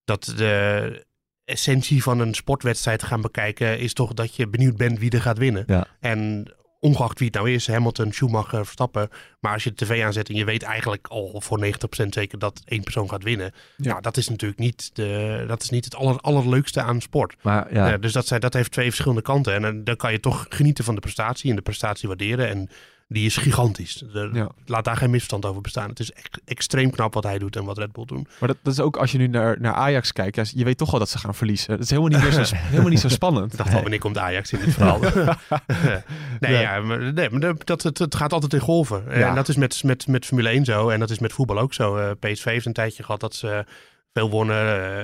dat de essentie van een sportwedstrijd gaan bekijken is toch dat je benieuwd bent wie er gaat winnen. Ja. En ongeacht wie het nou is, Hamilton, Schumacher, Verstappen. Maar als je de tv aanzet en je weet eigenlijk al voor 90% zeker dat één persoon gaat winnen. Ja. Nou, dat is natuurlijk niet, de, dat is niet het aller, allerleukste aan sport. Maar ja, dus dat, zijn, dat heeft twee verschillende kanten. En eh, dan kan je toch genieten van de prestatie en de prestatie waarderen. En die is gigantisch. Ja. Laat daar geen misverstand over bestaan. Het is echt extreem knap wat hij doet en wat Red Bull doen. Maar dat, dat is ook als je nu naar, naar Ajax kijkt. Ja, je weet toch wel dat ze gaan verliezen. Dat is helemaal niet, meer zo, helemaal niet zo spannend. Ik dacht al, wanneer komt Ajax in dit verhaal? nee. Ja, maar, nee, maar dat, het, het gaat altijd in golven. En dat is met, met, met Formule 1 zo. En dat is met voetbal ook zo. Eh, PSV heeft een tijdje gehad dat ze veel wonnen.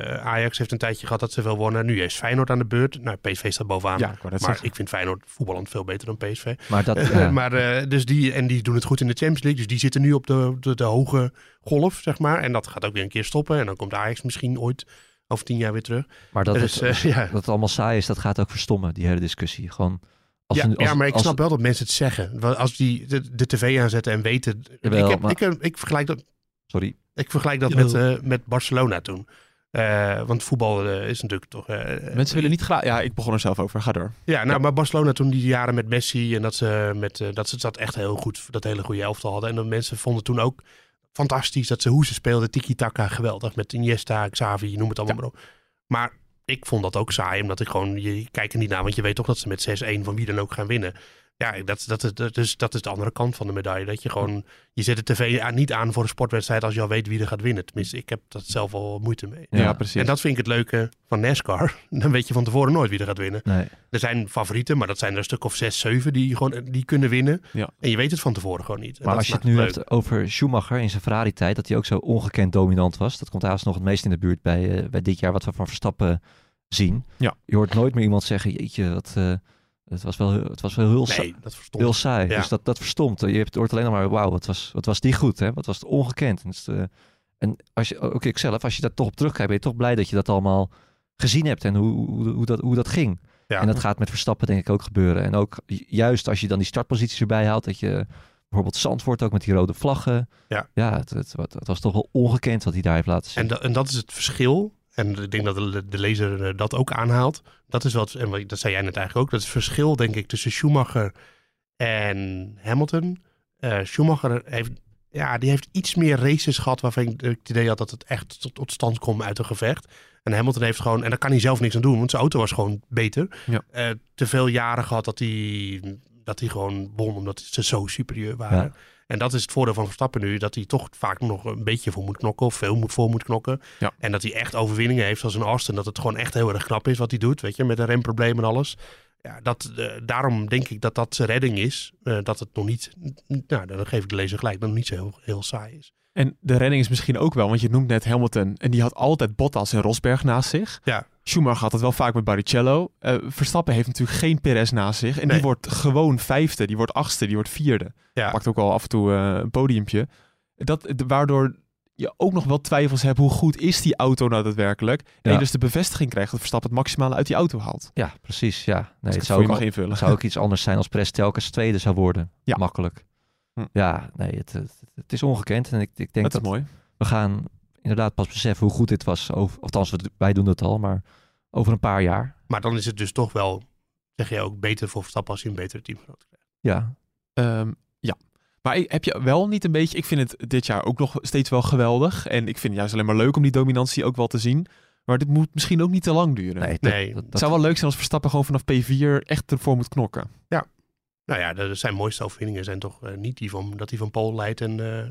Eh, Ajax heeft een tijdje gehad dat ze veel wonnen. Nu is Feyenoord aan de beurt. Nou, PSV staat bovenaan. Ja, ik maar zeggen. ik vind Feyenoord voetballend veel beter dan PSV. maar dat... ja. maar eh, dus die, en die doen het goed in de Champions League. Dus die zitten nu op de, de, de hoge golf, zeg maar. En dat gaat ook weer een keer stoppen. En dan komt Ajax misschien ooit over tien jaar weer terug. Maar dat, Dus, het, eh, ja. dat het allemaal saai is, dat gaat ook verstommen, die hele discussie. Gewoon als ja, een- als- ja, maar ik als- snap wel dat mensen het zeggen. Als die de, de tv aanzetten en weten... Jawel, ik, heb, maar- ik, ik vergelijk dat, Sorry. ik vergelijk dat met, eh, met Barcelona toen. Eh, want voetbal eh, is natuurlijk toch... eh, Mensen willen niet graag... Ja, ik begon er zelf over. Ga door. Ja, nou, maar Barcelona toen die jaren met Messi en dat ze, met, eh, dat ze dat echt heel goed, dat hele goede elftal hadden. En de mensen vonden toen ook fantastisch dat ze hoe ze speelden, tiki-taka, geweldig. Met Iniesta, Xavi, noem het allemaal maar op. Maar ik vond dat ook saai, omdat ik gewoon, je kijkt er niet naar, want je weet toch dat ze met 6-1 van wie dan ook gaan winnen. Ja, dat, dat, dus, dat is de andere kant van de medaille. Dat je gewoon, je zet de tv niet aan voor een sportwedstrijd als je al weet wie er gaat winnen. Tenminste, ik heb dat zelf al moeite mee. Ja, Ja. precies. En dat vind ik het leuke van NASCAR. Dan weet je van tevoren nooit wie er gaat winnen. Nee. Er zijn favorieten, maar dat zijn er een stuk of zes, zeven die, gewoon, die kunnen winnen. Ja. En je weet het van tevoren gewoon niet. En Maar als je het nu leuk. hebt over Schumacher in zijn Ferrari-tijd, dat hij ook zo ongekend dominant was. Dat komt haast nog het meest in de buurt bij, eh, bij dit jaar wat we van Verstappen zien. Ja. Je hoort nooit meer iemand zeggen, jeetje, wat, eh, het, was wel, het was wel heel, Nee, dat heel saai. Ja. Dus dat, dat verstomt. Je hebt, hoort alleen nog maar, wauw, wat was, wat was die goed, hè? Wat was het ongekend. En, het eh, en als je, ook ik zelf, als je daar toch op terugkijkt, ben je toch blij dat je dat allemaal gezien hebt en hoe, hoe, hoe, dat, hoe dat ging. Ja. En dat gaat met Verstappen denk ik ook gebeuren. En ook ju- juist als je dan die startposities erbij haalt, dat je bijvoorbeeld Zandvoort ook met die rode vlaggen. Ja. ja het, het, was toch wel ongekend wat hij daar heeft laten zien. En, da- en dat is het verschil. En ik denk dat de, de lezer eh, dat ook aanhaalt. Dat is wat, en wat- dat zei jij net eigenlijk ook. Dat is het verschil, denk ik, tussen Schumacher en Hamilton. Eh, Schumacher heeft, ja, die heeft iets meer races gehad waarvan ik het idee had dat het echt tot, tot stand kwam uit een gevecht. En Hamilton heeft gewoon, en daar kan hij zelf niks aan doen, want zijn auto was gewoon beter. Ja. Eh, te veel jaren gehad dat hij, dat hij gewoon won omdat ze zo superieur waren. Ja. En dat is het voordeel van Verstappen nu, dat hij toch vaak nog een beetje voor moet knokken of veel moet, voor moet knokken. Ja. En dat hij echt overwinningen heeft zoals een Austin, dat het gewoon echt heel erg knap is wat hij doet, weet je, met een remprobleem en alles. Ja, dat, eh, daarom denk ik dat dat zijn redding is. eh, dat het nog niet, nou, dan geef ik de lezer gelijk, dat het nog niet zo heel, heel saai is. En de redding is misschien ook wel, want je noemt net Hamilton en die had altijd Bottas en Rosberg naast zich. Ja. Schumacher had het wel vaak met Barrichello. Eh, Verstappen heeft natuurlijk geen Perez naast zich. En Nee. die wordt gewoon vijfde, die wordt achtste, die wordt vierde. Ja. Pakt ook al af en toe eh, een podiumpje. Dat, waardoor je ook nog wel twijfels hebt, hoe goed is die auto nou daadwerkelijk? En je dus de bevestiging krijgt dat Verstappen het maximale uit die auto haalt. Ja, precies. Ja. Nee, ik het zou ook, mag invullen. zou ook iets anders zijn als Perez telkens tweede zou worden. Ja. Makkelijk. Hm. Ja, nee, het, het, het is ongekend. En ik, ik denk dat dat, is mooi. we gaan inderdaad pas beseffen hoe goed dit was. Over, althans, we- wij doen het al, maar over een paar jaar. Maar dan is het dus toch wel, zeg je ook, beter voor Verstappen als hij een betere teamgenoot krijgt. Ja, Ehm, ja. Maar heb je wel niet een beetje... Ik vind het dit jaar ook nog steeds wel geweldig. En ik vind het juist alleen maar leuk om die dominantie ook wel te zien. Maar dit moet misschien ook niet te lang duren. nee, dat, Nee, dat, Het dat- zou wel leuk zijn als Verstappen gewoon vanaf P4 echt ervoor moet knokken. Nou ja, de, zijn mooiste overwinningen zijn toch eh, niet die van, dat hij van Pool leidt en eh,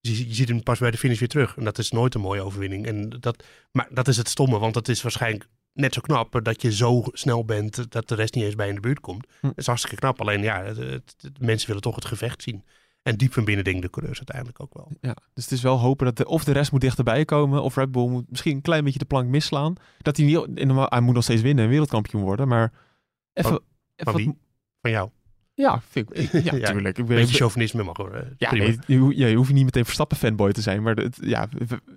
je, je ziet hem pas bij de finish weer terug. En dat is nooit een mooie overwinning. En dat, maar dat is het stomme, want dat is waarschijnlijk net zo knap dat je zo snel bent dat de rest niet eens bij in de buurt komt. Hm. Dat is hartstikke knap. Alleen ja, het, het- het- mensen willen toch het gevecht zien. En diep van binnen denken de coureurs uiteindelijk ook wel. Ja, dus het is wel hopen dat de, of de rest moet dichterbij komen, of Red Bull moet misschien een klein beetje de plank misslaan. Dat hij niet, hij moet nog steeds winnen en wereldkampioen worden, maar even, Van- even Van wat- wie? Van jou. Ja, vind ik, ja, Ja, tuurlijk. Ik Een ben, beetje chauvinisme mag hoor. eh, ja, nee, je, ja, je hoeft niet meteen Verstappen fanboy te zijn, maar het, ja,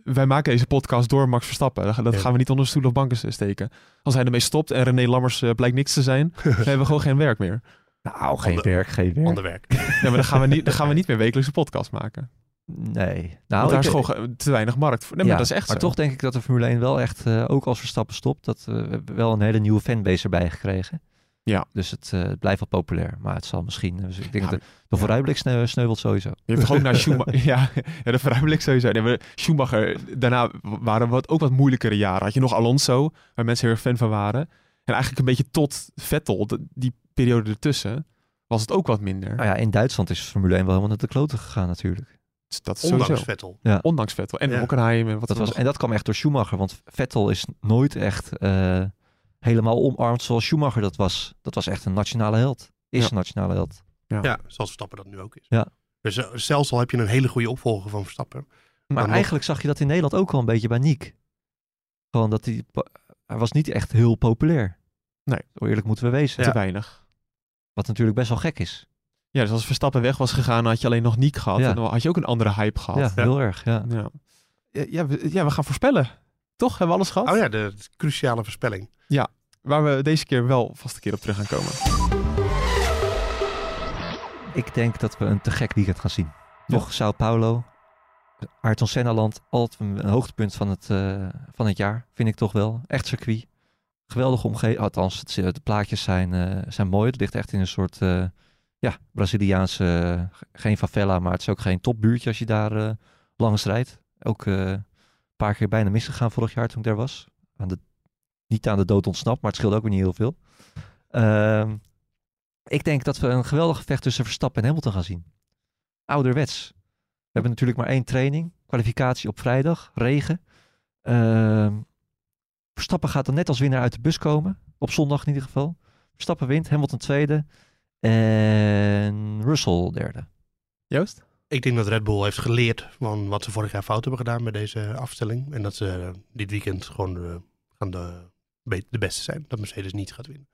wij maken deze podcast door Max Verstappen. Dat, dat Ja. gaan we niet onder stoel of banken steken. Als hij ermee stopt en René Lammers eh, blijkt niks te zijn, dan hebben we gewoon geen werk meer. nou, geen Ander- werk, geen werk. Ander werk. Ja, maar dan gaan we niet, dan gaan we niet meer wekelijks een podcast maken. Nee. Nou, daar ik- is gewoon ge- te weinig markt voor. Nee, maar ja, dat is echt maar zo. toch denk ik dat de Formule 1 wel echt, eh, ook als Verstappen stopt, dat we hebben wel een hele nieuwe fanbase erbij gekregen. Ja. Dus het, eh, het blijft wel populair. Maar het zal misschien, dus ik denk Ja, dat de, de vooruitblik sneu- sneuvelt sowieso. Je hebt toch ook naar Schumacher... ja, ja, de vooruitblik sowieso. Nee, maar Schumacher, daarna waren wat, ook wat moeilijkere jaren. Had je nog Alonso, waar mensen heel erg fan van waren. En eigenlijk een beetje tot Vettel, de- die periode ertussen, was het ook wat minder. Nou ja, in Duitsland is Formule 1 wel helemaal naar de kloten gegaan natuurlijk. Dus dat is Ondanks sowieso. Vettel. Ondanks Vettel. En Ja. Hockenheim en wat Dat was, en dat kwam echt door Schumacher, want Vettel is nooit echt eh, helemaal omarmd zoals Schumacher dat was. Dat was echt een nationale held. Is Ja. een nationale held. Ja, zoals Verstappen dat nu ook is. Ja. Dus eh, zelfs al heb je een hele goede opvolger van Verstappen. Maar nog- eigenlijk zag je dat in Nederland ook wel een beetje bij Niek. Gewoon dat hij... Hij was niet echt heel populair. Nee. Zo eerlijk moeten we wezen. te weinig. Wat natuurlijk best wel gek is. Ja, dus als Verstappen weg was gegaan, had je alleen nog Niek gehad. Ja. En dan had je ook een andere hype gehad. Ja, heel erg. Ja. Ja. Ja, ja, we, ja, we gaan voorspellen. Toch? Hebben we alles gehad? Oh ja, de, de cruciale voorspelling. Waar we deze keer wel vast een keer op terug gaan komen. Ik denk dat we een te gek weekend gaan zien. Toch, Sao Paulo. Ayrton Senna-land. Altijd een, hoogtepunt van het, eh, van het jaar. Vind ik toch wel. Echt circuit. Geweldige omgeving. Althans, het, de plaatjes zijn, eh, zijn mooi. Het ligt echt in een soort... eh, ja, Braziliaanse... eh, geen favela, maar het is ook geen topbuurtje als je daar eh, langs rijdt. Ook eh, een paar keer bijna misgegaan vorig jaar toen ik daar was. Aan de, niet aan de dood ontsnapt, maar het scheelde ook weer niet heel veel. Ehm, Ik denk dat we een geweldig gevecht tussen Verstappen en Hamilton gaan zien. Ouderwets. We hebben natuurlijk maar één training. Kwalificatie op vrijdag. Regen. Ehm, Verstappen gaat dan net als winnaar uit de bus komen. Op zondag in ieder geval. Verstappen wint. Hamilton tweede. En Russell derde. Joost? Ik denk dat Red Bull heeft geleerd van wat ze vorig jaar fout hebben gedaan met deze afstelling. En dat ze eh, dit weekend gewoon eh, gaan de, de beste zijn. Dat Mercedes niet gaat winnen.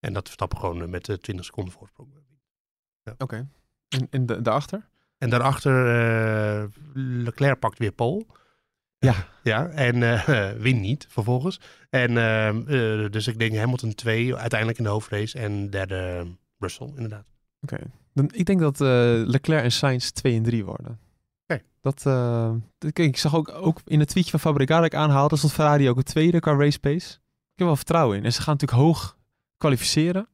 En dat Verstappen gewoon eh, met eh, 20 seconden voorsprong wint. Oké. En, en de, daarachter? En daarachter eh, Leclerc pakt weer pole. Ja. Ja, en wint niet vervolgens. En dus ik denk Hamilton 2 uiteindelijk in de hoofdrace. En derde Russell inderdaad. Oké. Dan, ik denk dat Leclerc en Sainz 2 en 3 worden. Oké. Dat, dat- kijk, ik zag ook, ook in het tweetje van ik aanhaalde, stond Ferrari ook een tweede qua race pace. Ik heb wel vertrouwen in. En ze gaan natuurlijk hoog kwalificeren.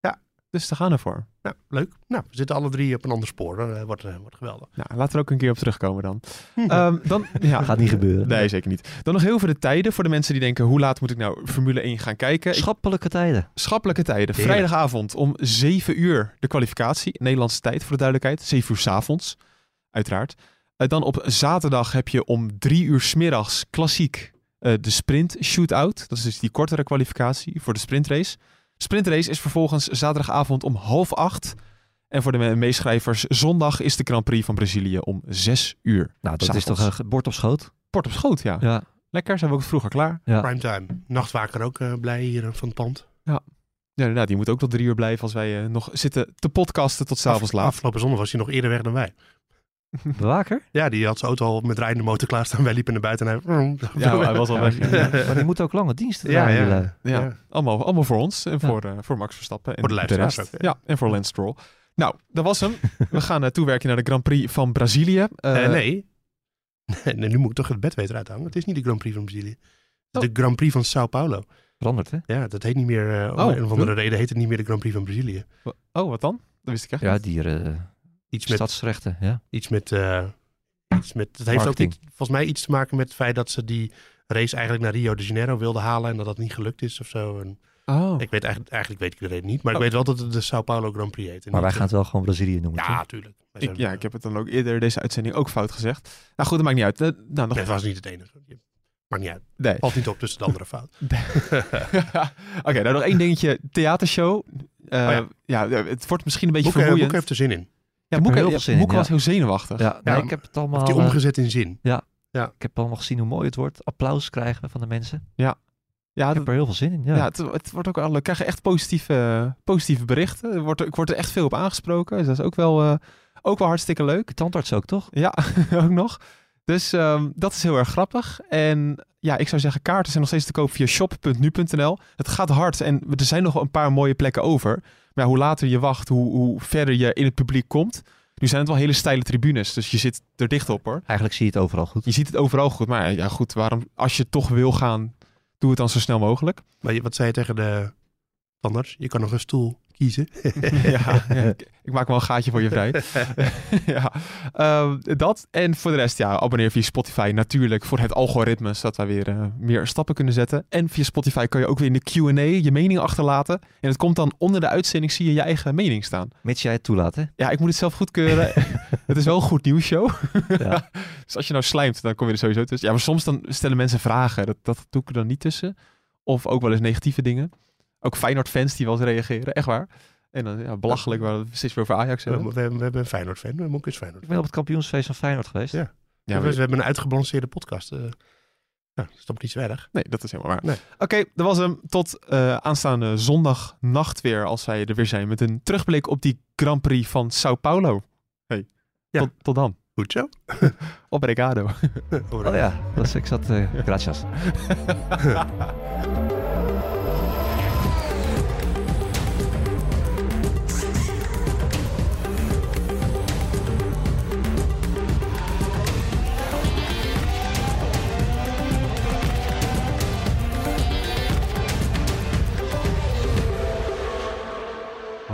Ja. Dus ze gaan ervoor. Nou, leuk. Nou, we zitten alle drie op een ander spoor. Dat eh, wordt, eh, wordt geweldig. Nou, laten we er ook een keer op terugkomen dan. Ehm, dan ja. Gaat niet gebeuren. Nee, zeker niet. Dan nog heel veel de tijden voor de mensen die denken, hoe laat moet ik nou Formule 1 gaan kijken? Schappelijke tijden. Schappelijke tijden. Heerlijk. Vrijdagavond om 7 uur de kwalificatie. Nederlandse tijd voor de duidelijkheid. 7 uur 's avonds, uiteraard. Eh, dan op zaterdag heb je om 3 uur 's middags klassiek eh, de sprint shootout. Dat is dus die kortere kwalificatie voor de sprintrace. Sprintrace is vervolgens zaterdagavond om half acht. En voor de me- meeschrijvers, zondag is de Grand Prix van Brazilië om 6 uur. Nou, dat is toch een bord op schoot? Port op schoot, ja. Ja. Lekker, zijn we ook vroeger klaar. Ja. Primetime. Nachtwaker ook eh, blij hier eh, van het pand. Ja, inderdaad, die moet ook tot drie uur blijven als wij eh, nog zitten te podcasten tot s'avonds Af- laat. Afgelopen zondag was hij nog eerder weg dan wij. Bewaker? Ja, die had zijn auto al met rijdende motor klaarstaan. Wij liepen naar buiten en hij... Ja, hij was al weg. Ja, maar die moet ook lange diensten Ja, draaien, ja. Ja, Ja. Allemaal, allemaal voor ons en Ja. voor, eh, voor Max Verstappen. En Voor de luisteraars ook, ja. Ja, en voor Lance Stroll. Nou, dat was hem. We gaan eh, toewerken naar de Grand Prix van Brazilië. Eh, Eh, nee. nee. Nu moet ik toch het bed weten uithangen. Het is niet de Grand Prix van Brazilië. Het is Oh. de Grand Prix van Sao Paulo. Veranderd, hè? Ja, dat heet niet meer... eh, om Oh, een of andere reden heet het niet meer de Grand Prix van Brazilië. Oh, wat dan? Dat wist ik echt Ja, dieren. Iets met... Stadsrechten, ja. Iets met, eh, iets met het heeft ook Marketing. iets, volgens mij iets te maken met het feit dat ze die race eigenlijk naar Rio de Janeiro wilden halen en dat dat niet gelukt is of zo. En Oh, ik weet eigenlijk, eigenlijk weet ik de reden niet, maar Oh. ik weet wel dat het de Sao Paulo Grand Prix heet. en Maar wij gaan het wel gewoon Brazilië noemen. Ja, toch? tuurlijk. Wij ik, ja, ik heb het dan ook eerder deze uitzending ook fout gezegd. Nou goed, dat maakt niet uit. Eh, nou, nog Dat was niet het enige. Maakt niet uit. Nee. Valt niet op tussen de andere fout. Oké, nou nog één dingetje. Theatershow. Eh, Oh ja. ja. het wordt misschien een beetje Boek, vermoeiend. Boek heeft er zin in. Ja, Moeke, heel ja, veel zin in, Moeke ja. was heel zenuwachtig. Ja, nee, Ja, ik heb het allemaal, Heeft eh, omgezet in zin. ik heb allemaal gezien hoe mooi het wordt. Applaus krijgen we van de mensen. Ja, Ik dat, heb er heel veel zin in. Ja. Ja, het, het wordt ook al, we krijgen echt positieve, positieve berichten. Er wordt, ik word er echt veel op aangesproken. Dus dat is ook wel, eh, ook wel hartstikke leuk. De tandarts ook, toch? Ja, ook nog. Dus ehm, dat is heel erg grappig. En ja, ik zou zeggen, kaarten zijn nog steeds te koop via shop.nu.nl. Het gaat hard en er zijn nog een paar mooie plekken over. Maar ja, hoe later je wacht, hoe, hoe verder je in het publiek komt. Nu zijn het wel hele steile tribunes, dus je zit er dicht op hoor. Eigenlijk zie je het overal goed. Je ziet het overal goed. Maar ja, goed, waarom, als je toch wil gaan, doe het dan zo snel mogelijk. Maar wat zei je tegen de tandarts? Je kan nog een stoel kiezen. ja, ja, ik, ik maak wel een gaatje voor je vrij. ja, ehm, dat. En voor de rest, ja, abonneer via Spotify natuurlijk voor het algoritme, zodat wij weer eh, meer stappen kunnen zetten. En via Spotify kan je ook weer in de Q&A je mening achterlaten. En het komt dan onder de uitzending, zie je je eigen mening staan. Mits jij het toelaat, hè? Ja, ik moet het zelf goedkeuren. het is wel een goed nieuws show. Ja. dus als je nou slijmt, dan kom je er sowieso tussen. Ja, maar soms dan stellen mensen vragen. Dat, dat doe ik er dan niet tussen. Of ook wel eens negatieve dingen. Ook Feyenoord-fans die wel eens reageren, echt waar. En dan ja, belachelijk waar we het steeds weer over Ajax hebben. we, we hebben een Feyenoord-fan. We is Feyenoord. Ik ben op het kampioensfeest van Feyenoord geweest. Ja. Ja, we, hebben een uitgebalanceerde podcast. ja, dat is toch niet zo erg. Nee, dat is helemaal waar. Nee. Oké, dat was hem. Tot eh, aanstaande zondagnacht weer, als wij er weer zijn met een terugblik op die Grand Prix van Sao Paulo. Hey, Ja. tot, tot dan. Goed zo. Obrigado. Oh ja, dat is, ik zat... eh gracias.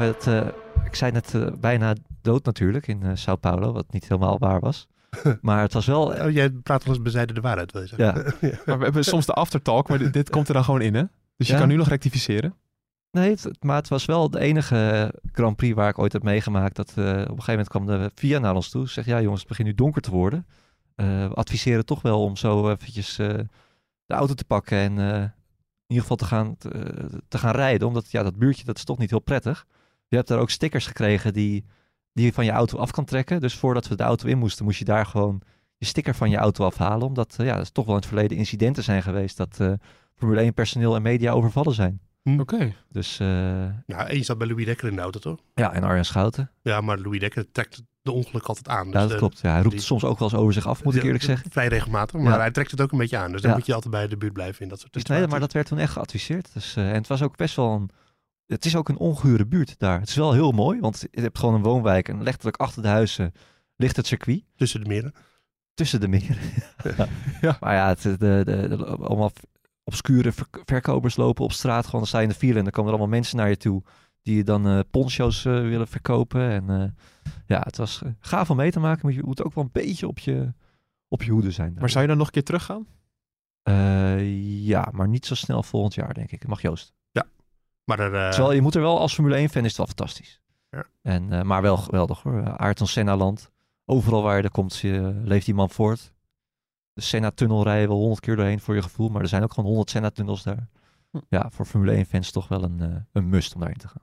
het, eh, ik zei net eh, bijna dood natuurlijk in eh, Sao Paulo, wat niet helemaal waar was. Maar het was wel... Oh, jij praat wel eens bezijden de waarheid, wil je zeggen. ja, Maar we hebben soms de aftertalk, maar dit, dit komt er dan gewoon in, hè? Dus je Ja. kan nu nog rectificeren. Nee, het, maar het was wel de enige Grand Prix waar ik ooit heb meegemaakt. Dat eh, op een gegeven moment kwam de VIA naar ons toe. Zegt, ja jongens, het begint nu donker te worden. Eh, we adviseren toch wel om zo eventjes eh, de auto te pakken en in ieder geval te gaan, te, te, gaan rijden. Omdat ja, dat buurtje, dat is toch niet heel prettig. Je hebt daar ook stickers gekregen die, die je van je auto af kan trekken. Dus voordat we de auto in moesten, moest je daar gewoon je sticker van je auto afhalen. Omdat ja, er toch wel in het verleden incidenten zijn geweest dat Formule 1 personeel en media overvallen zijn. Hm. Oké. Dus, uh... Nou, één zat bij Louis Dekker in de auto, toch? Ja, en Arjen Schouten. Ja, maar Louis Dekker trekt de ongeluk altijd aan. Dus ja, dat klopt. Ja, hij roept het soms ook wel eens over zich af, moet ik eerlijk zeggen. Vrij regelmatig, maar hij trekt het ook een beetje aan. Dus dan moet je altijd bij de buurt blijven in dat soort situaties. Nee, maar dat werd toen echt geadviseerd. Dus, uh, en het was ook best wel een... Het is ook een ongure buurt daar. Het is wel heel mooi, want je hebt gewoon een woonwijk en letterlijk achter de huizen ligt het circuit. Tussen de meren. Tussen de meren. ja. Maar ja, het, de, de, de, allemaal obscure verkopers lopen op straat. Gewoon dan sta je in de file en dan komen er allemaal mensen naar je toe. Die je dan uh, poncho's uh, willen verkopen. En uh, ja, het was gaaf om mee te maken. Maar je moet ook wel een beetje op je, op je hoede zijn. Maar zou je dan nog een keer teruggaan? ja, maar niet zo snel volgend jaar, denk ik. Mag Joost. Maar er, Terwijl je moet er wel als Formule 1 fan is het wel fantastisch. Ja. En, maar wel geweldig hoor. Ayrton Senna land. Overal waar je er komt, leeft die man voort de Senna-tunnel rijden we honderd keer doorheen voor je gevoel. Maar er zijn ook gewoon honderd Senna-tunnels daar. Hm. Ja, voor Formule 1-fans toch wel een, uh, een must om daarin te gaan.